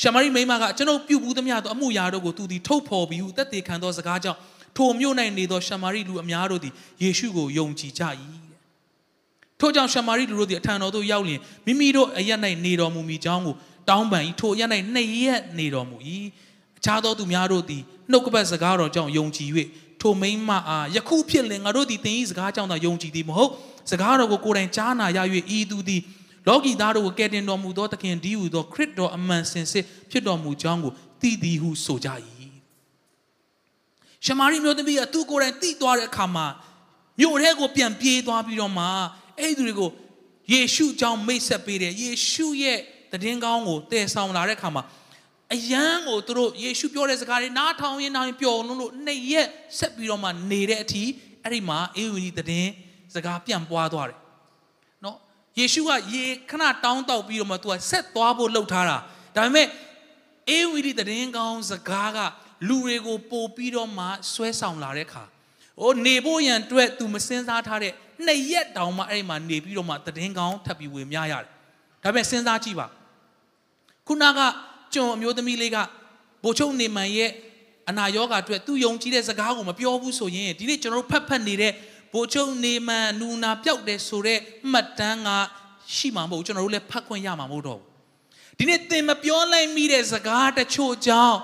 ရှမာရိမိန်းမကကျွန်ုပ်ပြုတ်ဘူးသမျှသောအမှုရာတို့ကို तू ဒီထုတ်ဖော်ပြီးဟုတက်တေခံသောစကားကြောင့်ထိုမြို့၌နေသောရှမာရိလူအများတို့သည်ယေရှုကိုယုံကြည်ကြ၏ထို့ကြောင့်ရှမာရိလူတို့သည်အထံတော်သို့ရောက်လျင်မိမိတို့အရက်၌နေတော်မူမိကြောင်းကို တောင်းပန်၏ထိုအရက်၌နှစ်ရက်နေတော်မူ၏အခြားသောသူများတို့သည်နှုတ်ကပတ်စကားတော်ကြောင့်ယုံကြည်၍ထိုမိန်းမအားယခုဖြစ်လင်ငါတို့သည်သင်၏စကားကြောင့်သာယုံကြည်သည်မဟုတ်စကားတော်ကိုကိုယ်တိုင်ကြားနာရ၍ဤသူသည်လောကီသားတို့ကိုကယ်တင်တော်မူသောသခင်ဒီဟုသောခရစ်တော်အမှန်စင်စစ်ဖြစ်တော်မူကြောင်းကိုသိသည်ဟုဆိုကြ၏ရှမာရိမျိုးသမီးကသူကိုယ်တိုင်သိသွားတဲ့အခါမှာမြို့ထဲကိုပြန်ပြေးသွားပြီးတော့မှအဲ့ဒီတွေကိုယေရှုကြောင့်မိတ်ဆက်ပေးတယ်ယေရှုရဲ့ တည်င်းကောင်းကိုတည်ဆောင်လာတဲ့အခါမှာအယံကိုသူတို့ယေရှုပြောတဲ့စကားတွေနားထောင်ရင်နားရင်ပျော်လုံးလို့နှစ်ရက်ဆက်ပြီးတော့မှနေတဲ့အထိအဲ့ဒီမှာအေဝံကြီးတည်င်းစကားပြန့်ပွားသွားတယ်နော်ယေရှုကရေခဏတောင်းတောက်ပြီးတော့မှသူကဆက်သွားဖို့လှုပ်ထားတာဒါပေမဲ့အေဝံကြီးတည်င်းကောင်းစကားကလူတွေကိုပို့ပြီးတော့မှဆွဲဆောင်လာတဲ့အခါဟိုနေဖို့ရန်အတွက် तू မစင်စားထားတဲ့နှစ်ရက်တောင်မှအဲ့ဒီမှာနေပြီးတော့မှတည်င်းကောင်းထပ်ပြီးဝေမျှရတယ်ဒါပေမဲ့စဉ်းစားကြည့်ပါ ခုနကကျွန်အမျိုးသမီးလေးကဘိုလ်ချုပ်နေမန်ရဲ့အနာရောဂါအတွက်သူယုံကြည်တဲ့စကားကိုမပြောဘူးဆိုရင်ဒီနေ့ကျွန်တော်တို့ဖတ်ဖတ်နေတဲ့ဘိုလ်ချုပ်နေမန်နူနာပျောက်တယ်ဆိုတဲ့မှတ်တမ်းကရှိမှာမဟုတ်ကျွန်တော်တို့လည်းဖတ်ခွင့်ရမှာမဟုတ်တော့ဘူးဒီနေ့သင်မပြောလိုက်မိတဲ့စကားတချို့ကြောင့်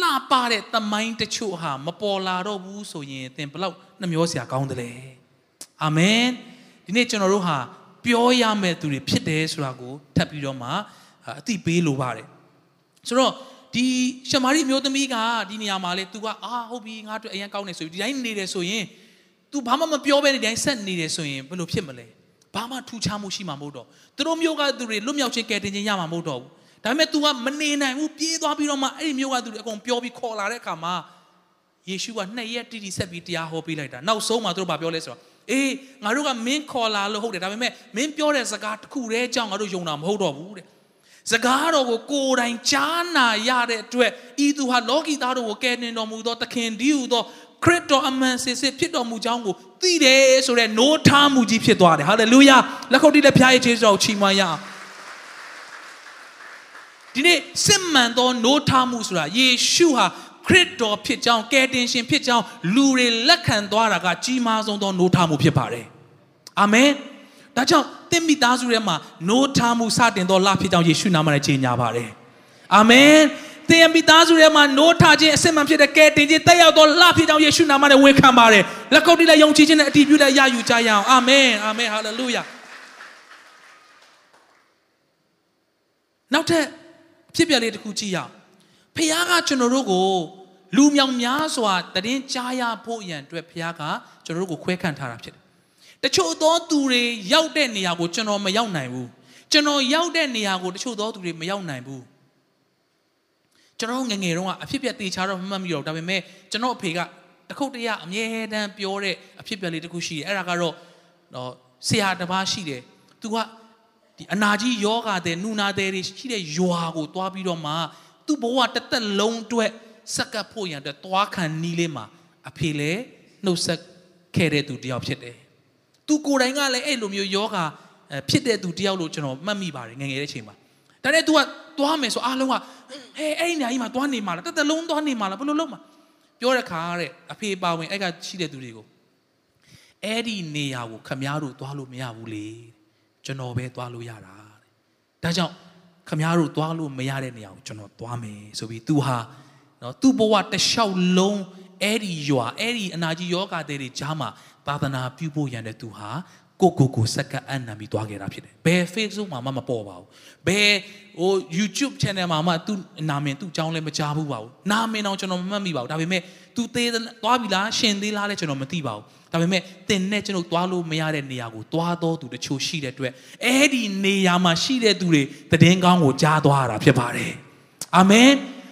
လှပတဲ့သမိုင်းတချို့ဟာမပေါ်လာတော့ဘူးဆိုရင်သင်ဘလောက်နှမျောစရာကောင်းတယ်လေအာမင်ဒီနေ့ကျွန်တော်တို့ဟာ ပြောရမယ့်သူတွေဖြစ်တယ်ဆိုတာကိုထပ်ပြီးတော့မှအသိပေးလိုပါတယ်ဆိုတော့ဒီရှမာရိမျိုးသမီးကဒီနေရာမှာလေ तू ကအာဟုတ်ပြီငါတို့အရင်ကောင်းနေဆိုပြီးဒီတိုင်းနေတယ်ဆိုရင် तू ဘာမှမပြောဘဲဒီတိုင်းဆက်နေတယ်ဆိုရင်ဘယ်လိုဖြစ်မလဲ ဘာမှထူးခြားမှုရှိမှာမဟုတ်တော့သူတို့မျိုးကသူတွေလွတ်မြောက်ခြင်းကယ်တင်ခြင်းရမှာမဟုတ်တော့ဘူးဒါပေမဲ့ तू ကမနေနိုင်ဘူးပြေးသွားပြီးတော့မှအဲ့ဒီမျိုးကသူတွေအကုန်ပြောပြီးခေါ်လာတဲ့အခါမှာယေရှုကနှစ်ရက်တိတိဆက်ပြီးတရားဟောပေးလိုက်တာနောက်ဆုံးမှာသူတို့ဘာပြောလဲဆိုတော့ အေးငါတို့ကမင်းခေါ်လာလို့ဟုတ်တယ်ဒါပေမဲ့မင်းပြောတဲ့စကားတစ်ခုတည်းကြောင့်ငါတို့ယုံတာမဟုတ်တော့ဘူးတဲ့စကားတော်ကိုကိုယ်တိုင်ကြားနာရတဲ့အတွက်ဤသူဟာလောကီသားတို့ကိုကယ်တင်တော်မူသောသခင်ဒီဟုသောခရစ်တော်အမှန်စစ်စစ်ဖြစ်တော်မူကြောင်းကိုသိတယ်ဆိုတဲ့နိုးထားမှုကြီးဖြစ်သွားတယ်ဟာလေလုယာလက်ခုပ်တီးလက်ဖျားရဲ့ခြေတော်ကိုချီးမွမ်းရအောင်ဒီနေ့စစ်မှန်သောနိုးထားမှုဆိုတာယေရှုဟာ ခရစ်တော်ဖြစ်ကြောင်းကယ်တင်ရှင်ဖြစ်ကြောင်းလူတွေလက်ခံသွားတာကကြီးမားဆုံးသောနိုးထားမှုဖြစ်ပါတယ်အာမင်ဒါကြောင့်သင်မိသားစုထဲမှာနိုးထားမှုစတင်သောလဖြစ်ကြောင်းယေရှုနာမနဲ့ကြေညာပါတယ်အာမင်သင်မိသားစုထဲမှာနိုးထားခြင်းအစစ်မှန်ဖြစ်တဲ့ကယ်တင်ခြင်းတက်ရောက်သောလဖြစ်ကြောင်းယေရှုနာမနဲ့ဝန်ခံပါတယ်လက်ကုပ်တိလက်ယုံကြည်ခြင်းနဲ့အတည်ပြုလက်ရယူကြရအောင်အာမင်အာမင်ဟာလေလုယာနောက်ထပ်ဖြစ်ပြလေးတစ်ခုကြည့်ရအောင် ဖခင်ကကျွန်တော်တို့ကိုလူမြောင်များစွာတည်င်းကြားရဖို့ရန်အတွက်ဖခင်ကကျွန်တော်တို့ကိုခွဲခန့်ထားတာဖြစ်တယ်တချို့သောသူတွေရောက်တဲ့နေရာကိုကျွန်တော်မရောက်နိုင်ဘူးကျွန်တော်ရောက်တဲ့နေရာကိုတချို့သောသူတွေမရောက်နိုင်ဘူးကျွန်တော်ငငယ်တုန်းကအဖြစ်ပြက်တေချာတော့မမှတ်မိတော့ဒါပေမဲ့ကျွန်တော်အဖေကတခုတ်တရအမြဲတမ်းပြောတဲ့အဖြစ်ပြက်လေးတစ်ခုရှိတယ်အဲ့ဒါကတော့တော့ဆရာတစ်ပါးရှိတယ်သူကဒီအနာကြီးယောဂါတဲ့နူနာတဲ့တွေရှိတဲ့ရွာကိုသွားပြီးတော့မှ သူ့ဘဝတစ်သက်လုံးအတွက်စက်ကပ်ဖို့ရန်အတွက်သွားခံနီးလေးမှာအဖေလည်းနှုတ်ဆက်ခဲ့တဲ့သူတယောက်ဖြစ်တယ်။သူကိုယ်တိုင်ကလည်းအဲ့လိုမျိုးယောဂါဖြစ်တဲ့သူတယောက်လို့ကျွန်တော်မှတ်မိပါတယ်ငငယ်တဲ့အချိန်မှာ။ဒါနဲ့ तू ကသွားမယ်ဆိုအားလုံးကဟဲအဲ့ဒီနေရာကြီးမှာသွားနေမှာလားတစ်သက်လုံးသွားနေမှာလားဘယ်လိုလုပ်မှာပြောတဲ့ခါတဲ့အဖေပါဝင်အဲ့ကရှိတဲ့သူတွေကိုအဲ့ဒီနေရာကိုခမားတို့သွားလို့မရဘူးလေကျွန်တော်ပဲသွားလို့ရတာတဲ့ဒါကြောင့် ခမားတို့သွားလို့မရတဲ့နေရာကိုကျွန်တော်သွားမယ်ဆိုပြီး तू ဟာနော်သူ့ဘဝတစ်လျှောက်လုံးအဲ့ဒီရွာအဲ့ဒီအနာကြီးယောဂတဲ့တွေကြားမှာသာသနာပြုဖို့ရန်တဲ့သူဟာ ကိုကိုကိုစက္ကအနံပြီးသွားခဲ့တာဖြစ်တယ်။ဘယ် Facebook မှာမှမပေါ်ပါဘူး။ဘယ်ဟို YouTube channel မှာမှသူ့နာမည်သူ့အကြောင်းလည်းမကြားဘူးပါဘူး။နာမည်တော့ကျွန်တော်မမှတ်မိပါဘူး။ဒါပေမဲ့ तू သေးသွားပြီလားရှင်သေးလားလဲကျွန်တော်မသိပါဘူး။ဒါပေမဲ့တင်နဲ့ကျွန်တော်သွားလို့မရတဲ့နေရာကိုသွားတော့သူတချို့ရှိတဲ့အတွက်အဲ့ဒီနေရာမှာရှိတဲ့သူတွေတည်င်းကောင်းကိုကြားသွားတာဖြစ်ပါတယ်။အာမင်။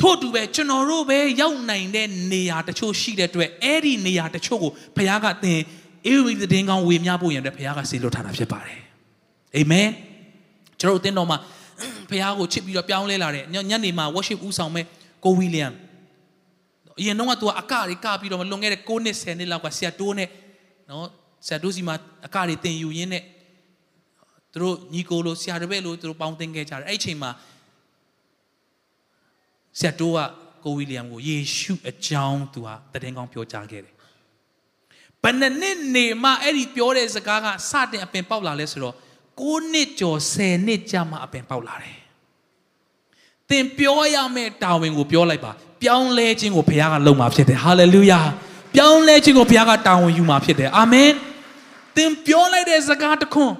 ထို့တူပဲကျွန်တော်တို့ပဲရောက်နိုင်တဲ့နေရာတချို့ရှိတဲ့အတွက်အဲ့ဒီနေရာတချို့ကိုဘုရားကသင် အေဝီသတင်းကောင်းဝေမျှဖို့ရန်အတွက်ဘုရားကဆေလွတ်ထားတာဖြစ်ပါတယ်အာမင်ကျွန်တော်တို့အသင်းတော်မှာဘုရားကိုချစ်ပြီးတော့ပြောင်းလဲလာတဲ့ညနေမှာ worship ဦးဆောင်မဲ့ကိုဝီလျံအရင်တော့ကသူကအကတွေကပြီးတော့လွန်ခဲ့တဲ့9နှစ်10နှစ်လောက်ကဆရာတိုးနဲ့နော်ဆရာတိုးစီမှာအကတွေတင်ယူရင်းနဲ့သူတို့ညီကိုလိုဆရာတပည့်လိုသူတို့ပေါင်းတင်ခဲ့ကြတယ်အဲ့ဒီအချိန်မှာဆရာတိုးကကိုဝီလျံကိုယေရှုအကြောင်းသူဟာတည်င်းကောင်းပြောကြားခဲ့တယ် ဘယ်နှစ်နှစ်နေမှအဲ့ဒီပြောတဲ့စကားကစတင်အပင်ပေါက်လာလဲဆိုတော့9နှစ်ကျော်10နှစ်ကြာမှအပင်ပေါက်လာတယ်။သင်ပြောရမယ့်တာဝန်ကိုပြောလိုက်ပါ။ပြောင်းလဲခြင်းကိုဘုရားကလုပ်မှာဖြစ်တယ်။ဟာလေလုယာ။ပြောင်းလဲခြင်းကိုဘုရားကတာဝန်ယူမှာဖြစ်တယ်။အာမင်။သင်ပြောလိုက်တဲ့စကားတခွန်း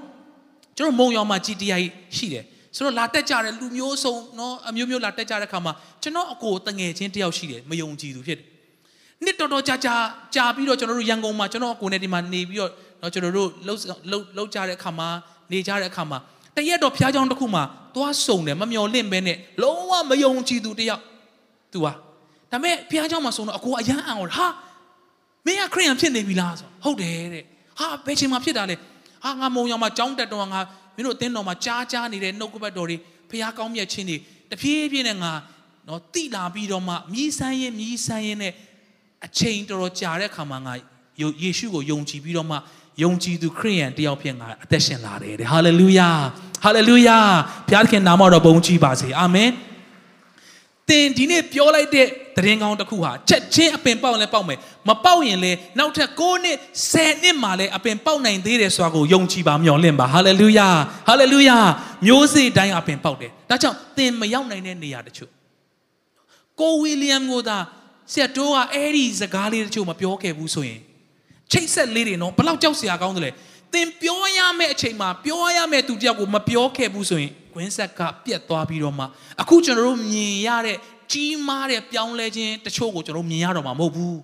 ကျွန်တော်မုံရောင်မှာ GTI ရှိတယ်။ဆိုတော့လာတက်ကြတဲ့လူမျိုးစုံเนาะအမျိုးမျိုးလာတက်ကြတဲ့ခါမှာကျွန်တော်အကိုတငယ်ချင်းတယောက်ရှိတယ်မယုံကြည်သူဖြစ်တယ် နှစ်တော်တော်ကြာကြာကြာပြီးတော့ကျွန်တော်တို့ရန်ကုန်မှာကျွန်တော်ကိုယ်နဲ့ဒီမှာနေပြီးတော့နော်ကျွန်တော်တို့လှုပ်လှုပ်လှုပ်ကြတဲ့အခါမှာနေကြတဲ့အခါမှာတရက်တော့ဖျားချောင်းတစ်ခုမှာသွားစုံတယ်မမျော်လင့်ပဲနဲ့လုံးဝမယုံကြည်သူတယောက်သူဟာဒါပေမဲ့ဖျားချောင်းမှာစုံတော့အကိုအယမ်းအောင်ဟာမင်းကခရိယံဖြစ်နေပြီလားဆိုဟုတ်တယ်တဲ့ဟာဘယ်ချိန်မှာဖြစ်တာလဲဟာငါမုံရောင်မှာကြောင်းတက်တော်ငါမင်းတို့အတင်းတော်မှာကြားကြားနေတဲ့နှုတ်ကပတ်တော်တွေဖျားကောင်းမြတ်ခြင်းတွေတဖြည်းဖြည်းနဲ့ငါနော်တိလာပြီးတော့မှမြည်ဆန်းရင်မြည်ဆန်းရင်နဲ့ အချိန်တော်တော်ကြာတဲ့အခါမှာငါယေရှုကိုယုံကြည်ပြီးတော့မှယုံကြည်သူခရိယန်တယောက်ဖြစ်ငါအသက်ရှင်လာတယ်တဲ့ဟာလေလုယာဟာလေလုယာဘုရားသခင်နာမတော်ဘုန်းကြီးပါစေအာမင်သင်ဒီနေ့ပြောလိုက်တဲ့သတင်းကောင်းတစ်ခုဟာချက်ချင်းအပင်ပေါက်လဲပေါက်မယ်မပေါက်ရင်လဲနောက်ထပ်9နှစ်10နှစ်မှလည်းအပင်ပေါက်နိုင်သေးတယ်ဆိုတာကိုယုံကြည်ပါမျှော်လင့်ပါဟာလေလုယာဟာလေလုယာမျိုးစေ့တိုင်းအပင်ပေါက်တယ်ဒါကြောင့်သင်မရောက်နိုင်တဲ့နေရာတချို့ကိုဝီလျံကိုသာ ဆရာတိုးကအဲ့ဒီစကားလေးတချို့မပြောခဲ့ဘူးဆိုရင်ချိတ်ဆက်လေးတွေနော်ဘလောက်ကြောက်စရာကောင်းတယ်လဲသင်ပြောရမယ့်အချိန်မှာပြောရမယ့်သူတယောက်ကိုမပြောခဲ့ဘူးဆိုရင်ကွင်းဆက်ကပြက်သွားပြီးတော့မှအခုကျွန်တော်တို့မြင်ရတဲ့ကြီးမားတဲ့ပြောင်းလဲခြင်းတချို့ကိုကျွန်တော်မြင်ရတော့မှာမဟုတ်ဘူး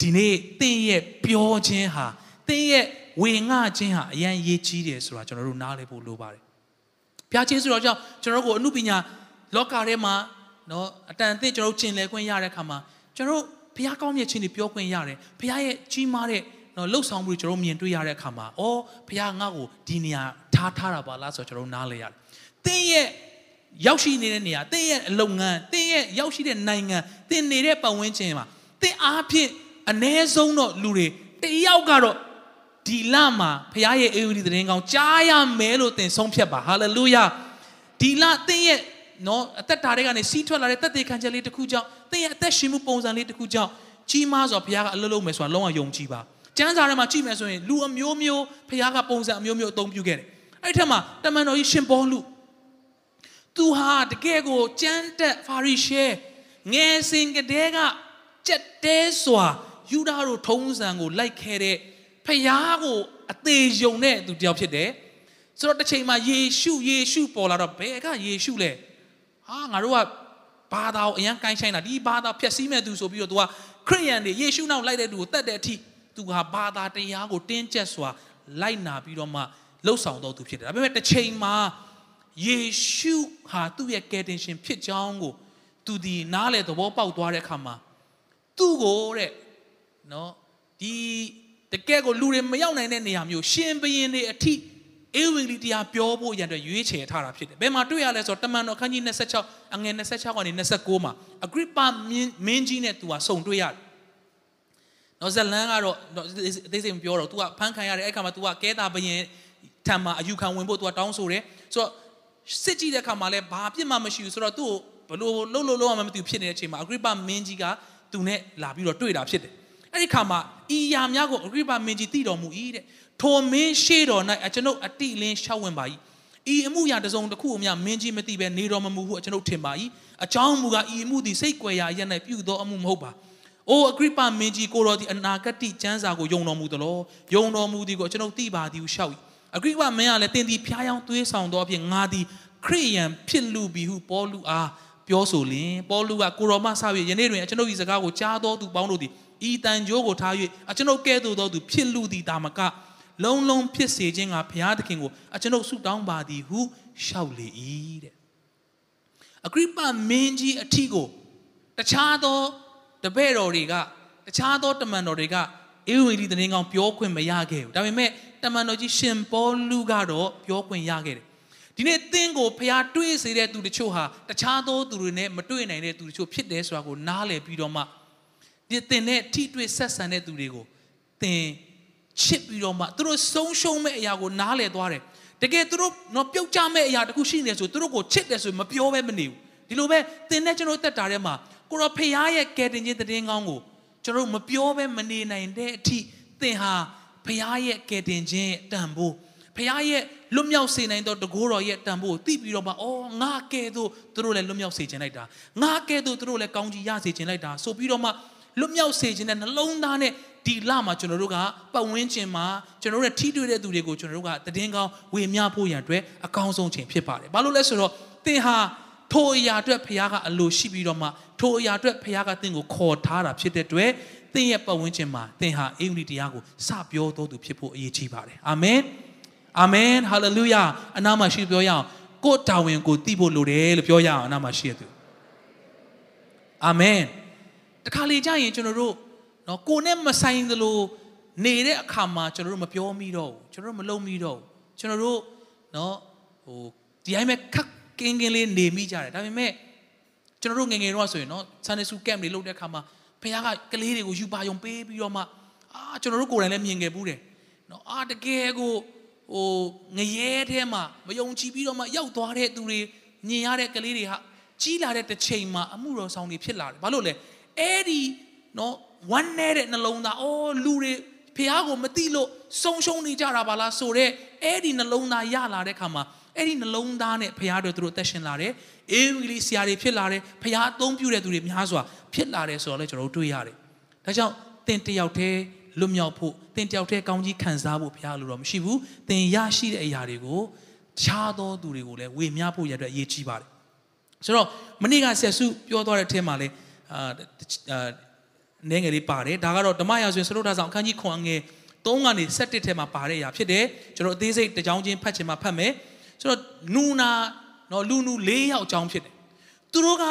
ဒီနေ့သင်ရဲ့ပြောခြင်းဟာသင်ရဲ့ဝေငှခြင်းဟာအရန်ရေးကြီးတယ်ဆိုတာကျွန်တော်တို့နားလည်ဖို့လိုပါတယ်ဘုရားကျေးဇူးတော်ကြောင့်ကျွန်တော်တို့ကိုအမှုပညာလောကထဲမှာ နော်အတန်အသင့်ကျွန်တော်တို့ကျင်လည်ခွင့်ရတဲ့အခါမှာကျွန်တော်တို့ဘုရားကောင်းမြတ်ခြင်းတွေပြောခွင့်ရတယ်ဘုရားရဲ့ကြီးမားတဲ့နော်လှုပ်ဆောင်မှုတွေကျွန်တော်မြင်တွေ့ရတဲ့အခါမှာအော်ဘုရားငါ့ကိုဒီနေရာထားထားတာပါလားဆိုတော့ကျွန်တော်နားလဲရတယ်သင်ရဲ့ရောက်ရှိနေတဲ့နေရာသင်ရဲ့အလုပ်ငန်းသင်ရဲ့ရောက်ရှိတဲ့နိုင်ငံသင်နေတဲ့ပတ်ဝန်းကျင်မှာသင်အားဖြင့်အ ਨੇ ဆုံးတော့လူတွေတယောက်ကတော့ဒီလမှာဖခင်ရဲ့အေဝံဂေလိသတင်းကောင်းကြားရမယ်လို့သင်ဆုံးဖြတ်ပါဟာလေလုယာဒီလသင်ရဲ့ နော်အသက်တာတွေကနေစီးထွက်လာတဲ့တက်သေးခံချက်လေးတစ်ခုကြောင့်သင်ရဲ့အသက်ရှင်မှုပုံစံလေးတစ်ခုကြောင့်ကြီးမားစွာဘုရားကအလုပ်လုပ်မယ်ဆိုတာလုံးဝယုံကြည်ပါကျမ်းစာထဲမှာကြည့်မယ်ဆိုရင်လူအမျိုးမျိုးဘုရားကပုံစံအမျိုးမျိုးအသုံးပြုခဲ့တယ်အဲ့ဒီထက်မှာတမန်တော်ကြီးရှင်ပေါလုသူဟာတကယ်ကိုကျမ်းတက်ဖာရိရှဲငယ်စဉ်ကတည်းကကြက်တဲစွာယူဒာတို့ထုံးစံကိုလိုက်ခဲ့တဲ့ဖယားကိုအသေးယုံတဲ့သူတယောက်ဖြစ်တယ်ဆိုတော့တစ်ချိန်မှာယေရှုယေရှုပေါ်လာတော့ဘယ်ကယေရှုလဲ ဟာငါတို့ကဘာသာကိုအရန်ကိုင်းဆိုင်တာဒီဘာသာဖျက်ဆီးမဲ့သူဆိုပြီးတော့ तू ကခရိယန်တွေယေရှုနောက်လိုက်တဲ့သူကိုတတ်တဲ့အထိ तू ဟာဘာသာတရားကိုတင်းကျပ်စွာလိုက်နာပြီးတော့မှလှုပ်ဆောင်တော်သူဖြစ်တယ်ဒါပေမဲ့တစ်ချိန်မှာယေရှုဟာသူ့ရဲ့ကယ်တင်ရှင်ဖြစ်ကြောင်းကိုသူဒီနားလေသဘောပေါက်သွားတဲ့အခါမှာသူ့ကိုတဲ့နော်ဒီတကယ်ကိုလူတွေမရောက်နိုင်တဲ့နေရာမျိုးရှင်ဘရင်တွေအထိ အေဝံဂေလိတရားပြောဖို့ရတဲ့ရွေးချယ်ထားတာဖြစ်တယ်။ဘယ်မှာတွေ့ရလဲဆိုတော့တမန်တော်ခန်းကြီး26အငယ်26ကနေ29မှာအဂရိပမင်းကြီးနဲ့သူကဆုံတွေ့ရတယ်။နော်ဇလန်ကတော့အသေးစိတ်မပြောတော့ तू ကဖမ်းခံရတယ်အဲ့ခါမှာ तू ကကဲတာဘရင်ထံမှာအယူခံဝင်ဖို့ तू ကတောင်းဆိုတယ်။ဆိုတော့စစ်ကြည့်တဲ့ခါမှာလည်းဘာပြစ်မှမရှိဘူးဆိုတော့သူ့ကိုဘလို့လှုပ်လှုပ်လှုပ်မှမသိဘူးဖြစ်နေတဲ့အချိန်မှာအဂရိပမင်းကြီးကသူနဲ့လာပြီးတော့တွေ့တာဖြစ်တယ်။အဲ့ဒီခါမှာဤယာများကိုအဂရိပမင်းကြီးသိတော်မူ၏တဲ့ ထိုမင်းရှေ့တော်၌အကျွန်ုပ်အတိလင်းရှောက်ဝင်ပါ၏ဤအမှုရာတစုံတစ်ခုအမြမင်းကြီးမသိဘဲနေတော်မမူဟုအကျွန်ုပ်ထင်ပါ၏အကြောင်းမူကားဤအမှုသည်စိတ်ကြွယ်ရာရက်၌ပြုသောအမှုမဟုတ်ပါအိုအဂရိပမင်းကြီးကိုတော်သည်အနာဂတ်ကျမ်းစာကိုယုံတော်မူသလောယုံတော်မူသည်ကိုကျွန်ုပ်သိပါသည်ဟုရှောက်၏အဂရိပမင်းကလည်းတင်သည်ဖျားယောင်းသွေးဆောင်သောအဖြစ်ငါသည်ခရိယန်ဖြစ်လူပြီဟုပေါလုအားပြောဆိုလင်ပေါလုကကိုရောမဆ၍ယနေ့တွင်ကျွန်ုပ်၏စကားကိုကြားတော်သူပေါင်းတို့သည်ဤတန်ကြိုးကိုထား၍အကျွန်ုပ်ကဲ့သို့သောသူဖြစ်လူသည်တာမက လုံးလုံးဖြစ်စေခြင်းကဘုရားသခင်ကိုအကျွန်ုပ်ဆုတောင်းပါသည်ဟုလျှောက်လေ၏တဲ့အဂရိပမင်းကြီးအထီးကိုတခြားသောတပည့်တော်တွေကတခြားသောတမန်တော်တွေကအေဝံဂေလိသတင်းကောင်းပြောခွင့်မရခဲ့ဘူးဒါပေမဲ့တမန်တော်ကြီးရှင်ပေါလုကတော့ပြောခွင့်ရခဲ့တယ်ဒီနေ့သင်ကိုဖျားတွေးစေတဲ့သူတချို့ဟာတခြားသောသူတွေနဲ့မတွေ့နိုင်တဲ့သူတချို့ဖြစ်တယ်ဆိုတာကိုနားလည်ပြီးတော့မှဒီသင်နဲ့ထိတွေ့ဆက်ဆံတဲ့သူတွေကိုသင် ချစ်ပြီးတော့မှသူတို့ဆုံးရှုံးမဲ့အရာကိုနားလည်သွားတယ်တကယ်သူတို့တော့ပြုတ်ကြမဲ့အရာတခုရှိနေဆိုသူတို့ကိုချစ်တယ်ဆိုမပြောဘဲမနေဘူးဒီလိုပဲသင်နဲ့ကျွန်တော်တက်တာထဲမှာကိုရောဖျားရဲ့ကယ်တင်ခြင်းတည်င်းကောင်းကိုကျွန်တော်မပြောဘဲမနေနိုင်တဲ့အထိသင်ဟာဖျားရဲ့ကယ်တင်ခြင်းတန်ဖိုးဖျားရဲ့လွတ်မြောက်စေနိုင်သောတကိုးတော်ရဲ့တန်ဖိုးကိုသိပြီးတော့မှအော်ငါကဲ့သို့သူတို့လည်းလွတ်မြောက်စေခြင်းလိုက်တာငါကဲ့သို့သူတို့လည်းကောင်းကြီးရစေခြင်းလိုက်တာဆိုပြီးတော့မှလွတ်မြောက်စေခြင်းနဲ့နှလုံးသားနဲ့ ဒီလမှာကျွန်တော်တို့ကပတ်ဝန်းကျင်မှာကျွန်တော်တို့နဲ့ထိတွေ့တဲ့သူတွေကိုကျွန်တော်တို့ကတည်င်းကောင်းဝေမျှဖို့ရန်အတွက်အကောင်းဆုံးချိန်ဖြစ်ပါတယ်။ဘာလို့လဲဆိုတော့သင်ဟာထိုအရာအတွက်ဖခင်ကအလိုရှိပြီးတော့မှထိုအရာအတွက်ဖခင်ကသင်ကိုခေါ်ထားတာဖြစ်တဲ့အတွက်သင်ရဲ့ပတ်ဝန်းကျင်မှာသင်ဟာအင်္ဂလိပ်တရားကိုစပြောတော်သူဖြစ်ဖို့အရေးကြီးပါတယ်။အာမင်။အာမင်။ဟာလေလုယာ။အနာမရှိပြောရအောင်ကိုယ်တာဝန်ကိုသိဖို့လိုတယ်လို့ပြောရအောင်အနာမရှိရသူ။အာမင်။တခါလေကြာရင်ကျွန်တော်တို့ နော်ကိုနဲ့မဆိုင်သလိုနေတဲ့အခါမှာကျွန်တော်တို့မပြောမိတော့ဘူးကျွန်တော်တို့မလုံမိတော့ဘူးကျွန်တော်တို့နော်ဟိုဒီအိမ်မဲ့ခက်ကင်းကင်းလေးနေမိကြတယ်ဒါပေမဲ့ကျွန်တော်တို့ငငယ်တော့ဆိုရင်နော်ဆန်နေစုကမ်တွေလုပ်တဲ့အခါမှာဖခင်ကကလေးတွေကိုယူပါယုံပေးပြီးတော့မှအာကျွန်တော်တို့ကိုယ်တိုင်လည်းမြင်ခဲ့ဘူးတယ်နော်အာတကယ်ကိုဟိုငရဲထဲမှာမယုံကြည်ပြီးတော့မှရောက်သွားတဲ့သူတွေမြင်ရတဲ့ကလေးတွေဟာကြီးလာတဲ့တစ်ချိန်မှာအမှုတော်ဆောင်တွေဖြစ်လာတယ်ဘာလို့လဲအဲ့ဒီနော် ဝမ်းနေတဲ့နှလုံးသားအော်လူတွေဖះကိုမသိလို့ဆုံးရှုံးနေကြတာပါလားဆိုတော့အဲ့ဒီနှလုံးသားရလာတဲ့ခါမှာအဲ့ဒီနှလုံးသားနဲ့ဖះတို့သူတို့တက်ရှင်လာတယ်အေဝီလီဆရာတွေဖြစ်လာတယ်ဖះအသုံးပြုတဲ့သူတွေများစွာဖြစ်လာတယ်ဆိုတော့လည်းကျွန်တော်တို့တွေ့ရတယ်ဒါကြောင့်သင်တယောက်တည်းလွတ်မြောက်ဖို့သင်တယောက်တည်းကောင်းကြီးခံစားဖို့ဖះလိုတော့မရှိဘူးသင်ရရှိတဲ့အရာတွေကိုခြားသောသူတွေကိုလည်းဝေမျှဖို့ရတဲ့အရေးကြီးပါတယ်ဆိုတော့မနေ့ကဆက်စုပြောသွားတဲ့အထက်မှာလည်းအာ နည်းငယ်လေးပါတယ်ဒါကတော့ဓမ္မရာဇဝင်စရုပ်ထားဆောင်အခန်းကြီး9ငယ်3ကနေ7ထဲမှာပါတဲ့အရာဖြစ်တယ်ကျွန်တော်အသေးစိတ်တစ်ကြောင်းချင်းဖတ်ချင်မှဖတ်မယ်ဆိုတော့နူနာနော်လူနူ၄ယောက်အကြောင်းဖြစ်တယ်သူတို့က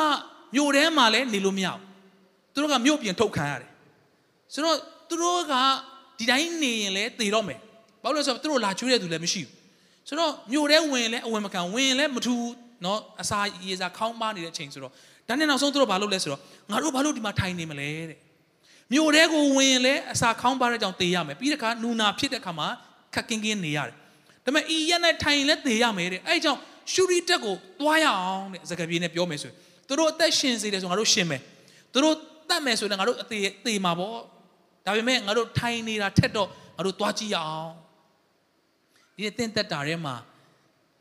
မြို့ထဲမှာလည်းနေလို့မရဘူးသူတို့ကမြို့ပြင်ထုတ်ခံရတယ်ဆိုတော့သူတို့ကဒီတိုင်းနေရင်လည်းသေတော့မယ်ဘာလို့လဲဆိုတော့သူတို့လာကျွေးတဲ့သူလည်းမရှိဘူးဆိုတော့မြို့ထဲဝင်လည်းအဝင်မခံဝင်လည်းမထူနော်အစာရေစာခေါင်းပါနေတဲ့အချိန်ဆိုတော့ဒါနဲ့နောက်ဆုံးသူတို့ဘာလုပ်လဲဆိုတော့ငါတို့ဘာလို့ဒီမှာထိုင်နေမလဲတဲ့ မြို့ထဲကိုဝင်ရင်လည်းအစာခေါင်းပါတဲ့ကြောင့်သေရမယ်ပြီးတဲ့အခါနူနာဖြစ်တဲ့အခါမှာခက်ကင်းကင်းနေရတယ်ဒါပေမဲ့ဤရက်နဲ့ထိုင်ရင်လည်းသေရမယ်တဲ့အဲ့ကြောင့်ရှူရီတက်ကိုသွားရအောင်တဲ့စကားပြေးနဲ့ပြောမယ်ဆိုရင်သူတို့အသက်ရှင်စေတယ်ဆိုငါတို့ရှင်မယ်သူတို့တတ်မယ်ဆိုရင်ငါတို့အသေးသေမှာပေါ့ဒါပေမဲ့ငါတို့ထိုင်နေတာထက်တော့ငါတို့သွားကြည့်ရအောင်ဒီတင့်သက်တာထဲမှာ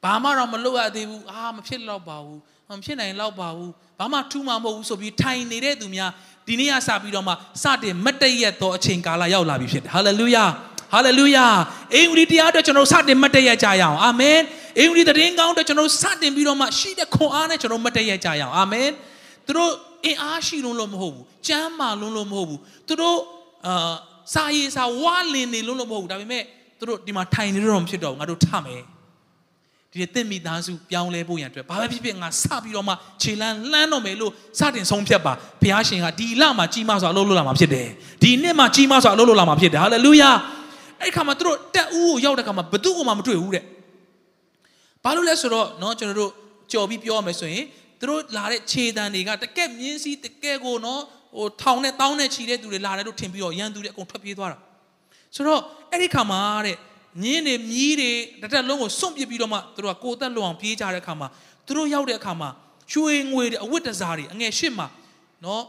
ဘာမှတော့မလုပ်ရသေးဘူးအာမဖြစ်တော့ပါဘူးမဖြစ်နိုင်တော့ပါဘူးဘာမှထူးမှာမဟုတ်ဘူးဆိုပြီးထိုင်နေတဲ့သူများ ဒီနေ့ကစပြီးတော့မှစတင်မတည့်ရက်သောအချိန်ကာလရောက်လာပြီဖြစ်တယ်ဟာလေလုယာဟာလေလုယာအင်္ဂလိပ်တရားအတွက်ကျွန်တော်စတင်မတည့်ရက်ကြရအောင်အာမင်အင်္ဂလိပ်သတင်းကောင်းအတွက်ကျွန်တော်စတင်ပြီးတော့မှရှိတဲ့ခွန်အားနဲ့ကျွန်တော်မတည့်ရက်ကြရအောင်အာမင်သူတို့အင်အားရှိလုံးလို့မဟုတ်ဘူးကြမ်းမာလုံးလို့မဟုတ်ဘူးသူတို့အာစာရေးစာဝါလင်နေလုံးလို့မဟုတ်ဘူးဒါပေမဲ့သူတို့ဒီမှာထိုင်နေတော့မဖြစ်တော့ဘူးငါတို့ထမယ် ဒီတင့်မိသားစုပြောင်းလဲဖို့ရန်အတွက်ဘာပဲဖြစ်ဖြစ်ငါစပြီးတော့မှခြေလန်းလှမ်းတော့မယ်လို့စတင်ဆုံးဖြတ်ပါဘုရားရှင်ကဒီလမှာကြီးမားစွာအလုပ်လုပ်လာမှာဖြစ်တယ်ဒီနှစ်မှာကြီးမားစွာအလုပ်လုပ်လာမှာဖြစ်တယ်ဟာလေလုယာအဲ့ခါမှာသူတို့တက်ဦးကိုရောက်တဲ့ခါမှာဘသူ့ကိုမှမတွေ့ဘူးတဲ့ဘာလို့လဲဆိုတော့เนาะကျွန်တော်တို့ကြော်ပြီးပြောရမယ်ဆိုရင်သူတို့လာတဲ့ခြေတံတွေကတကက်မြင်းစည်းတကက်ကိုเนาะဟိုထောင်နဲ့တောင်းနဲ့ခြီတဲ့သူတွေလာတယ်လို့ထင်ပြီးတော့ရန်သူတွေအကုန်ထွက်ပြေးသွားတာဆိုတော့အဲ့ဒီခါမှာတဲ့ ညင်းတွေမြီးတွေတစ်တက်လုံးကိုစွန့်ပစ်ပြီးတော့မှသူတို့ကကိုယ်သက်လွန်အောင်ပြေးကြတဲ့အခါမှာသူတို့ရောက်တဲ့အခါမှာရွှေငွေတွေအဝတ်တစားတွေအငယ်ရှစ်မှာနော်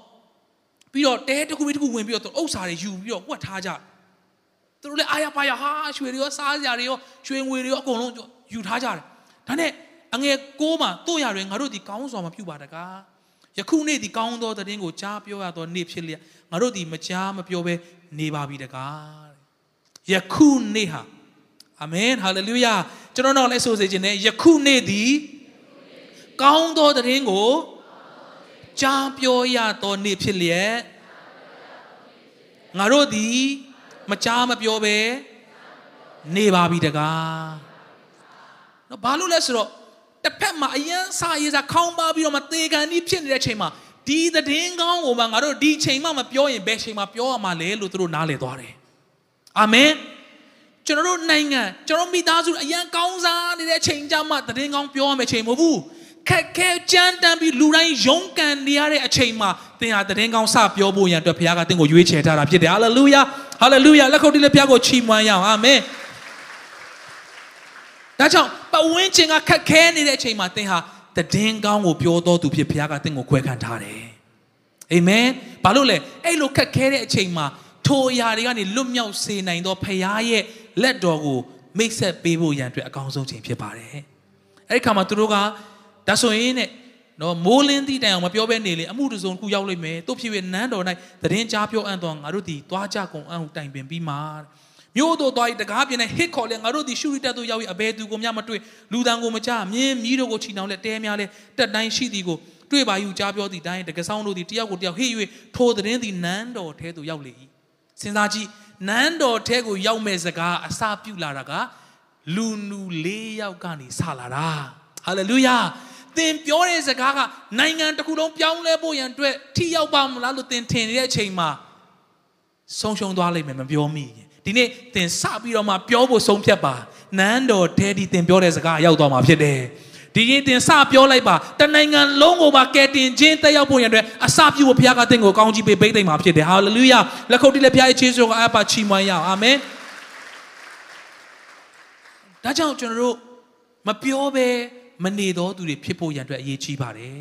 ပြီးတော့တဲတစ်ခုပြီးတစ်ခုဝင်ပြီးတော့ဥစ္စာတွေယူပြီးတော့ဝတ်ထားကြသူတို့လည်းအာရပါရဟာရွှေတွေရောစားစရာတွေရောရွှေငွေတွေရောအကုန်လုံးယူထားကြတယ်ဒါနဲ့အငယ်ကိုးမှာတို့ရတွေငါတို့ဒီကောင်းစွာမပြုပါတကားယခုနေ့ဒီကောင်းသောသတင်းကိုကြားပြောရသောနေ့ဖြစ်လျက်ငါတို့ဒီမကြားမပြောဘဲနေပါပြီတကားယခုနေ့ဟာ အာမင်ဟာလေလုယာကျွန်တော်တော့လည်းဆိုစေခြင်းနဲ့ယခုနေ့သည်ကောင်းသောသတင်းကိုကြားပြောရသောနေ့ဖြစ်လျက်ငါတို့သည်မကြားမပြောဘဲနေပါပြီတကားနော်ဘာလို့လဲဆိုတော့တစ်ဖက်မှာအယံစာရေးစာခေါင်းပါပြီးတော့မသေကန်ကြီးဖြစ်နေတဲ့ချိန်မှာဒီသတင်းကောင်းကိုမှငါတို့ဒီချိန်မှမပြောရင်ဘယ်ချိန်မှပြောရမှာလဲလို့သူတို့နားလည်သွားတယ်အာမင် ကျွန်တော်တို့နိုင်ငံကျွန်တော်မိသားစုအရန်ကောင်းစားနေတဲ့အချိန်ကြမှာသတင်းကောင်းပြောရမယ့်ချိန်မဟုတ်ဘူးခက်ခဲကြမ်းတမ်းပြီးလူတိုင်းရုန်းကန်နေရတဲ့အချိန်မှာသင်ဟာသတင်းကောင်းစပြောဖို့ရန်အတွက်ဘုရားကသင်ကိုရွေးချယ်ထားတာဖြစ်တယ်ဟာလေလုယာဟာလေလုယာလက်ခုပ်တီးလက်ဘုရားကိုချီးမွမ်းရအောင်အာမင်ဒါကြောင့်ပဝင်းကျင်ကခက်ခဲနေတဲ့အချိန်မှာသင်ဟာသတင်းကောင်းကိုပြောတော်သူဖြစ်ဘုရားကသင်ကိုခွဲခံထားတယ်အာမင်ဘာလို့လဲအဲ့လိုခက်ခဲတဲ့အချိန်မှာထိုအရာတွေကနေလွတ်မြောက်စေနိုင်သောဖခင်ရဲ့ လက်တော်ကိုမိတ်ဆက်ပေးဖို့ရန်အတွက်အကောင်းဆုံးချိန်ဖြစ်ပါတယ်။အဲ့ဒီခါမှာသူတို့ကဒါဆိုရင်နဲ့နော်မိုးလင်းသည့်တိုင်အောင်မပြောဘဲနေလေအမှုတစုံတစ်ခုရောက်လိမ့်မယ်။တို့ဖြစ်ဖြစ်နန်းတော်၌သတင်းကြားပြောအံ့တော်ငါတို့ဒီသွားကြကုန်အံ့ဟုတိုင်ပင်ပြီးမှမြို့တို့သွားပြီးတကားပြင်းနဲ့ဟစ်ခေါ်လဲငါတို့ဒီရှုရိတက်တို့ရောက်ပြီးအဘဲသူကိုမျှမတွေ့လူတန်ကိုမကြမြင်းမြီးတို့ကိုချီနှောင်လဲတဲများလဲတက်တိုင်းရှိသည်ကိုတွေ့ပါယူကြားပြောသည့်တိုင်းတကဆောင်တို့ဒီတယောက်ကိုတယောက်ဟိ၍ထိုသတင်းသည်နန်းတော်ထဲသို့ရောက်လေ၏စဉ်းစားကြည့် နန်းတော်ထဲကိုရောက်မဲ့စကားအစာပြုလာတာကလူနူ၄ယောက်ကနေစလာတာဟာလေလုယာသင်ပြောတဲ့စကားကနိုင်ငံတစ်ခုလုံးပြောင်းလဲဖို့ရန်အတွက်ထိရောက်ပါမလားလို့သင်ထင်နေတဲ့အချိန်မှာဆုံးရှုံးသွားလိမ့်မယ်မပြောမိရင်ဒီနေ့သင်စပြီးတော့မှပြောဖို့ဆုံးဖြတ်ပါနန်းတော်ထဲဒီသင်ပြောတဲ့စကားရောက်သွားမှာဖြစ်တယ် ဒီရင်တင်စပြောလိုက်ပါတနိုင်ငံလုံးကိုပါကယ်တင်ခြင်းတက်ရောက်ဖို့ရတဲ့အတွက်အစပြုဖို့ဘုရားကသင်ကိုကောင်းကြီးပေးပိတ်သိမ့်မှာဖြစ်တယ်ဟာလေလုယာလက်ခုပ်တီးလက်ဖျားရဲ့ခြေစွမ်းကအပ်ပါချီးမွမ်းရအောင်အာမင်ဒါကြောင့်ကျွန်တော်တို့မပြောဘဲမနေသောသူတွေဖြစ်ဖို့ရန်အတွက်အရေးကြီးပါတယ်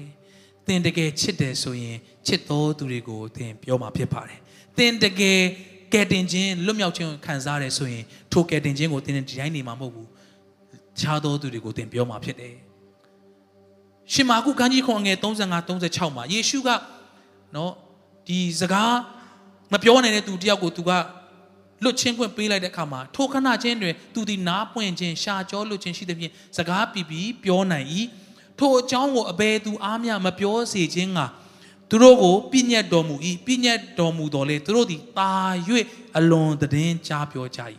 သင်တကယ်ချစ်တယ်ဆိုရင်ချစ်သောသူတွေကိုသင်ပြောမှာဖြစ်ပါတယ်သင်တကယ်ကယ်တင်ခြင်းလွတ်မြောက်ခြင်းခံစားရတယ်ဆိုရင်ထိုကယ်တင်ခြင်းကိုသင်ဒီတိုင်းနေမှာမဟုတ်ဘူးခြားသောသူတွေကိုသင်ပြောမှာဖြစ်တယ် ရှင်မာကုကန်းကြီးခွန်ငယ်35 36မှာယေရှုကနော်ဒီစကားမပြောနိုင်တဲ့သူတယောက်ကိုသူကလွတ်ချင်းခွင့်ပေးလိုက်တဲ့အခါမှာထိုခဏချင်းတွင်သူသည်နားပွင့်ခြင်းရှာကြောလွတ်ခြင်းရှိသဖြင့်စကားပြပြီးပြောနိုင်၏ထိုအကြောင်းကိုအဘယ်သူအားမျှမပြောစေခြင်းကသူတို့ကိုပြည့်ညတ်တော်မူ၏ပြည့်ညတ်တော်မူတော်လေသူတို့သည်တာ၍အလွန်သတင်းကြားပြောကြ၏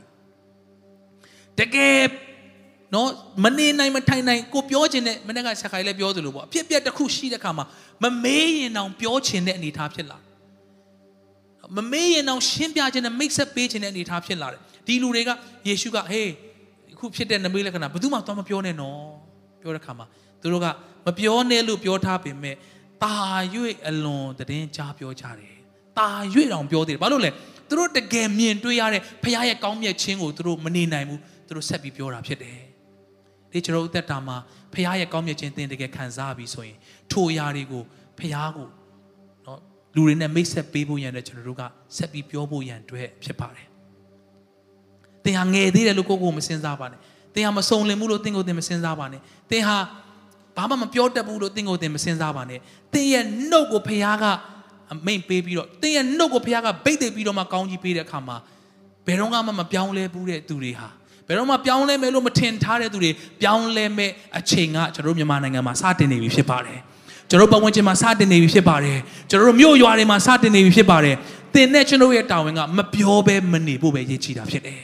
တကယ် နော်မနေနိုင်မထိုင်နိုင်ကိုပြောခြင်းနဲ့မနေ့ကဆက်ခိုင်လည်းပြောသလိုပေါ့အဖြစ်အပျက်တစ်ခုရှိတဲ့ခါမှာမမေးရင်တောင်ပြောခြင်းတဲ့အနေအထားဖြစ်လာမမေးရင်တောင်ရှင်းပြခြင်းနဲ့မိတ်ဆက်ပေးခြင်းတဲ့အနေအထားဖြစ်လာတယ်ဒီလူတွေကယေရှုကဟေးအခုဖြစ်တဲ့နမိတ်လက္ခဏာဘယ်သူမှသွားမပြောနဲ့နော်ပြောတဲ့ခါမှာသူတို့ကမပြောနဲ့လို့ပြောထားပေမဲ့တာ၍အလွန်တည်င်းကြားပြောကြတယ်တာ၍တောင်ပြောသေးတယ်ဘာလို့လဲသူတို့တကယ်မြင်တွေ့ရတဲ့ဖခင်ရဲ့ကောင်းမြတ်ခြင်းကိုသူတို့မနေနိုင်ဘူးသူတို့ဆက်ပြီးပြောတာဖြစ်တယ် ဒီကျွန်တော်တို့သက်တာမှာဖခင်ရဲ့ကောင်းမြတ်ခြင်းသင်တကယ်ခံစားပြီးဆိုရင်ထိုအရာတွေကိုဖခင်ကိုနော်လူတွေနဲ့မိတ်ဆက်ပေးဖို့ရန်တဲ့ကျွန်တော်တို့ကဆက်ပြီးပြောဖို့ရန်အတွက်ဖြစ်ပါတယ်သင်ဟာငယ်သေးတယ်လို့ကိုယ့်ကိုယ်မစင်စားပါနဲ့သင်ဟာမစုံလင်ဘူးလို့သင်ကိုယ်သင်မစင်စားပါနဲ့သင်ဟာဘာမှမပြောတတ်ဘူးလို့သင်ကိုယ်သင်မစင်စားပါနဲ့သင်ရဲ့နှုတ်ကိုဖခင်ကအမိန်ပေးပြီးတော့သင်ရဲ့နှုတ်ကိုဖခင်ကဗိတ်သိပ်ပြီးတော့မှကောင်းကြီးပေးတဲ့အခါမှာဘယ်တော့မှမပြောင်းလဲဘူးတဲ့သူတွေဟာ ဘယ်တော့မှပြောင်းလဲမယ်လို့မထင်ထားတဲ့သူတွေပြောင်းလဲမဲ့အချိန်ကကျွန်တော်တို့မြန်မာနိုင်ငံမှာစတင်နေပြီဖြစ်ပါတယ်ကျွန်တော်ပတ်ဝန်းကျင်မှာစတင်နေပြီဖြစ်ပါတယ်ကျွန်တော်တို့မြို့ရွာတွေမှာစတင်နေပြီဖြစ်ပါတယ်သင်နဲ့ကျွန်တော်ရဲ့တာဝန်ကမပြောဘဲမနေဖို့ပဲရည်ချီတာဖြစ်တယ်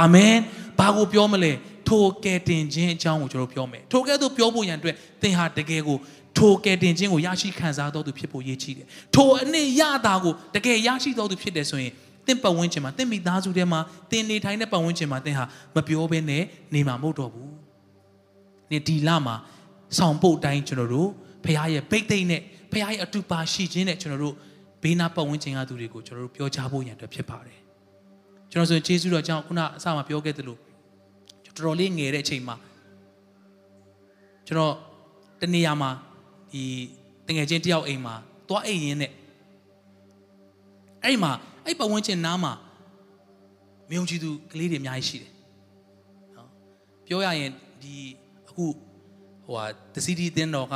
အာမင်ဘာကိုပြောမလဲထိုကယ်တင်ခြင်းအကြောင်းကိုကျွန်တော်ပြောမယ်ထိုကဲ့သို့ပြောဖို့ရန်အတွက်သင်ဟာတကယ်ကိုထိုကယ်တင်ခြင်းကိုရရှိခံစားတော်သူဖြစ်ဖို့ရည်ချီတယ်ထိုအနည်းရတာကိုတကယ်ရရှိတော်သူဖြစ်တယ်ဆိုရင် တင့်ပတ်ဝန်းကျင်မှာတင့်မိသားစုထဲမှာတင်နေထိုင်တဲ့ပတ်ဝန်းကျင်မှာတင်ဟာမပြောဘဲနဲ့နေမှာမဟုတ်တော့ဘူး။နေဒီလမှာဆောင်ပုတ်တိုင်းကျွန်တော်တို့ဖခင်ရဲ့ဗိတ်သိမ့်နဲ့ဖခင်ရဲ့အတူပါရှိခြင်းနဲ့ကျွန်တော်တို့ဘေးနားပတ်ဝန်းကျင်ကသူတွေကိုကျွန်တော်တို့ပြောချဖို့ရန်အတွက်ဖြစ်ပါတယ်။ကျွန်တော်ဆိုရင်ယေရှုတော်ကြောင့်ခုနအစမှာပြောခဲ့သလိုတော်တော်လေးငယ်တဲ့အချိန်မှာကျွန်တော်တနေရာမှာဒီတငယ်ချင်းတယောက်အိမ်မှာသွားအိမ်ရင်းနဲ့အဲ့မှာ အဲ့ပတ်ဝန်းကျင်နားမှာမယုံကြည်သူကလေးတွေအများကြီးရှိတယ်နော်ပြောရရင်ဒီအခုဟိုဟာတစီတီတင်းတော်က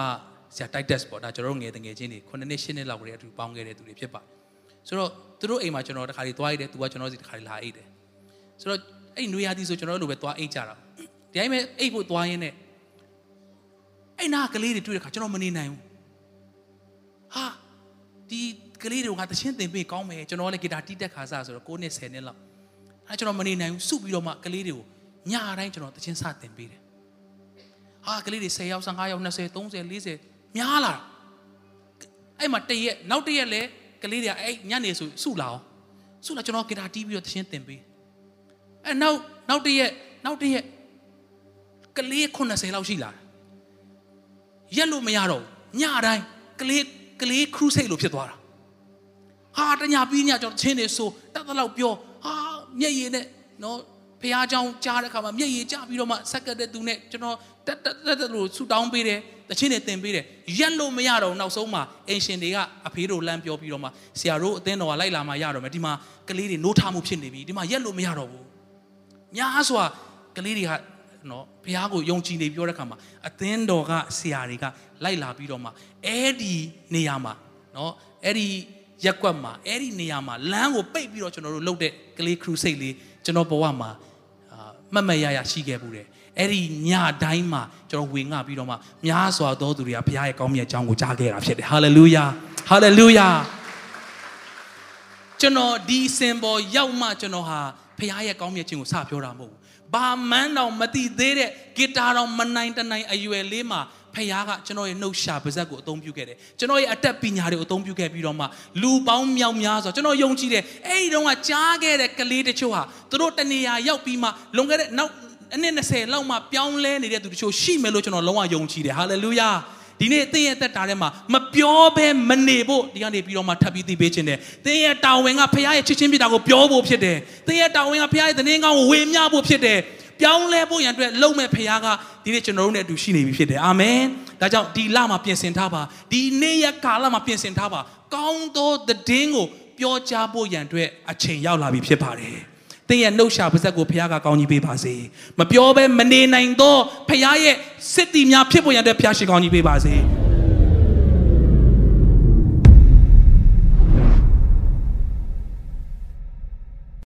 ဆရာတိုက်တက်ပေါ့ဒါကျွန်တော်တို့ငယ်တငယ်ချင်းတွေ9နှစ်10နှစ်လောက်ကလေးအတူပေါင်းခဲ့တဲ့သူတွေဖြစ်ပါတယ်ဆိုတော့သူတို့အိမ်မှာကျွန်တော်တခါလေးသွားရတယ်သူကကျွန်တော်စီတခါလေးလာအိတ်တယ်ဆိုတော့အဲ့နွေရာသီဆိုကျွန်တော်တို့လိုပဲသွားအိတ်ကြတာဒီတိုင်းပဲအိတ်ဖို့သွားရင်းနဲ့အဲ့နာကလေးတွေတွေ့တဲ့ခါကျွန်တော်မနေနိုင်ဘူးဟာဒီ ကလေးတွေကတချင်းတင်ပေးကောင်းမယ်ကျွန်တော်လည်းဂီတာတီးတက်ခါစားဆိုတော့9နှစ်10နှစ်လောက်အဲကျွန်တော်မနေနိုင်ဘူးစုပြီးတော့မှကလေးတွေကိုညတိုင်းကျွန်တော်တချင်းစတင်ပေးတယ်ဟာကလေးတွေ10ယောက်15ယောက်20 30 40များလာအဲ့မှာတရက်နောက်တရက်လဲကလေးတွေကအဲ့ညနေဆိုစုလာအောင်စုလာကျွန်တော်ဂီတာတီးပြီးတော့တချင်းတင်ပေးအဲနောက်နောက်တရက်နောက်တရက်ကလေး80လောက်ရှိလာရက်လို့မရတော့ညတိုင်းကလေးကလေးခရုစိတ်လို့ဖြစ်သွားတာ ဟာတညာပြီးညကျွန်တော်ချင်းနေဆိုတတ်တလောက်ပြောဟာမျက်ရည်နဲ့နော်ဖះเจ้าကြားတဲ့ခါမှာမျက်ရည်ကျပြီးတော့မှဆက်ကတဲ့သူနဲ့ကျွန်တော်တက်တက်တက်လို့ဆူတောင်းပေးတယ်တချင်းတွေတင်ပေးတယ်ရက်လို့မရတော့နောက်ဆုံးမှာအင်ရှင်တွေကအဖေတို့လမ်းပြောပြီးတော့မှဆရာတို့အသင်းတော်ကလိုက်လာမှရတော့မယ်ဒီမှာကလေးတွေနိုးထမှုဖြစ်နေပြီဒီမှာရက်လို့မရတော့ဘူးညာစွာကလေးတွေကနော်ဖះကိုယုံကြည်နေပြောတဲ့ခါမှာအသင်းတော်ကဆရာတွေကလိုက်လာပြီးတော့မှအဲ့ဒီနေရာမှာနော်အဲ့ဒီ ရက်ကွက်မှာအဲ့ဒီနေရာမှာလမ်းကိုပိတ်ပြီးတော့ကျွန်တော်တို့လှုပ်တဲ့ကလေးခရူစိတ်လေးကျွန်တော်ဘဝမှာမှတ်မှတ်ရရရှိခဲ့ဘူးတယ်အဲ့ဒီညတိုင်းမှာကျွန်တော်ဝင်ငှပြီးတော့မှများစွာသောသူတွေကဘုရားရဲ့ကောင်းမြတ်ကြောင်းကိုကြားခဲ့တာဖြစ်တယ်ဟာလေလုယာဟာလေလုယာကျွန်တော်ဒီစင်ပေါ်ရောက်မှကျွန်တော်ဟာဘုရားရဲ့ကောင်းမြတ်ခြင်းကိုစပြောတာမဟုတ်ဘူးဘာမှန်းတော့မသိသေးတဲ့ဂီတာတော့မနိုင်တနိုင်အရွယ်လေးမှာ ဖခင်ကကျွန်တော်ရဲ့နှုတ်ရှာပါဇက်ကိုအသုံးပြုခဲ့တယ်ကျွန်တော်ရဲ့အသက်ပညာတွေကိုအသုံးပြုခဲ့ပြီးတော့မှလူပေါင်းမြောက်များဆိုကျွန်တော်ယုံကြည်တယ်အဲ့ဒီတော့ကကြားခဲ့တဲ့ကလေးတချို့ဟာသူတို့တနေရာရောက်ပြီးမှလွန်ခဲ့တဲ့နောက်အနည်း20လောက်မှပြောင်းလဲနေတဲ့သူတချို့ရှိမယ်လို့ကျွန်တော်လုံးဝယုံကြည်တယ်ဟာလေလုယာဒီနေ့သင်ရဲ့သက်တာထဲမှာမပြောဘဲမနေဖို့ဒီကနေပြီးတော့မှထပ်ပြီးသိပေးခြင်းတယ်သင်ရဲ့တာဝန်ကဖခင်ရဲ့ချစ်ချင်းပြတာကိုပြောဖို့ဖြစ်တယ်သင်ရဲ့တာဝန်ကဖခင်ရဲ့သတင်းကောင်းကိုဝေမျှဖို့ဖြစ်တယ် ပြောင်းလဲဖို့ရန်အတွက်လုံမဲ့ဖခင်ကဒီနေ့ကျွန်တော်တို့နဲ့အတူရှိနေပြီဖြစ်တယ်အာမင်ဒါကြောင့်ဒီလမှာပြင်ဆင်ထားပါဒီနေ့ရက်ကာလမှာပြင်ဆင်ထားပါကောင်းသောသတင်းကိုပြောကြားဖို့ရန်အတွက်အချိန်ရောက်လာပြီဖြစ်ပါတယ်သင်ရဲ့နှုတ်ရှာပါဇက်ကိုဖခင်ကကောင်းကြီးပေးပါစေမပြောဘဲမနေနိုင်သောဖခင်ရဲ့စစ်တီများဖြစ်ဖို့ရန်အတွက်ဖခင်ရှိကောင်းကြီးပေးပါစေ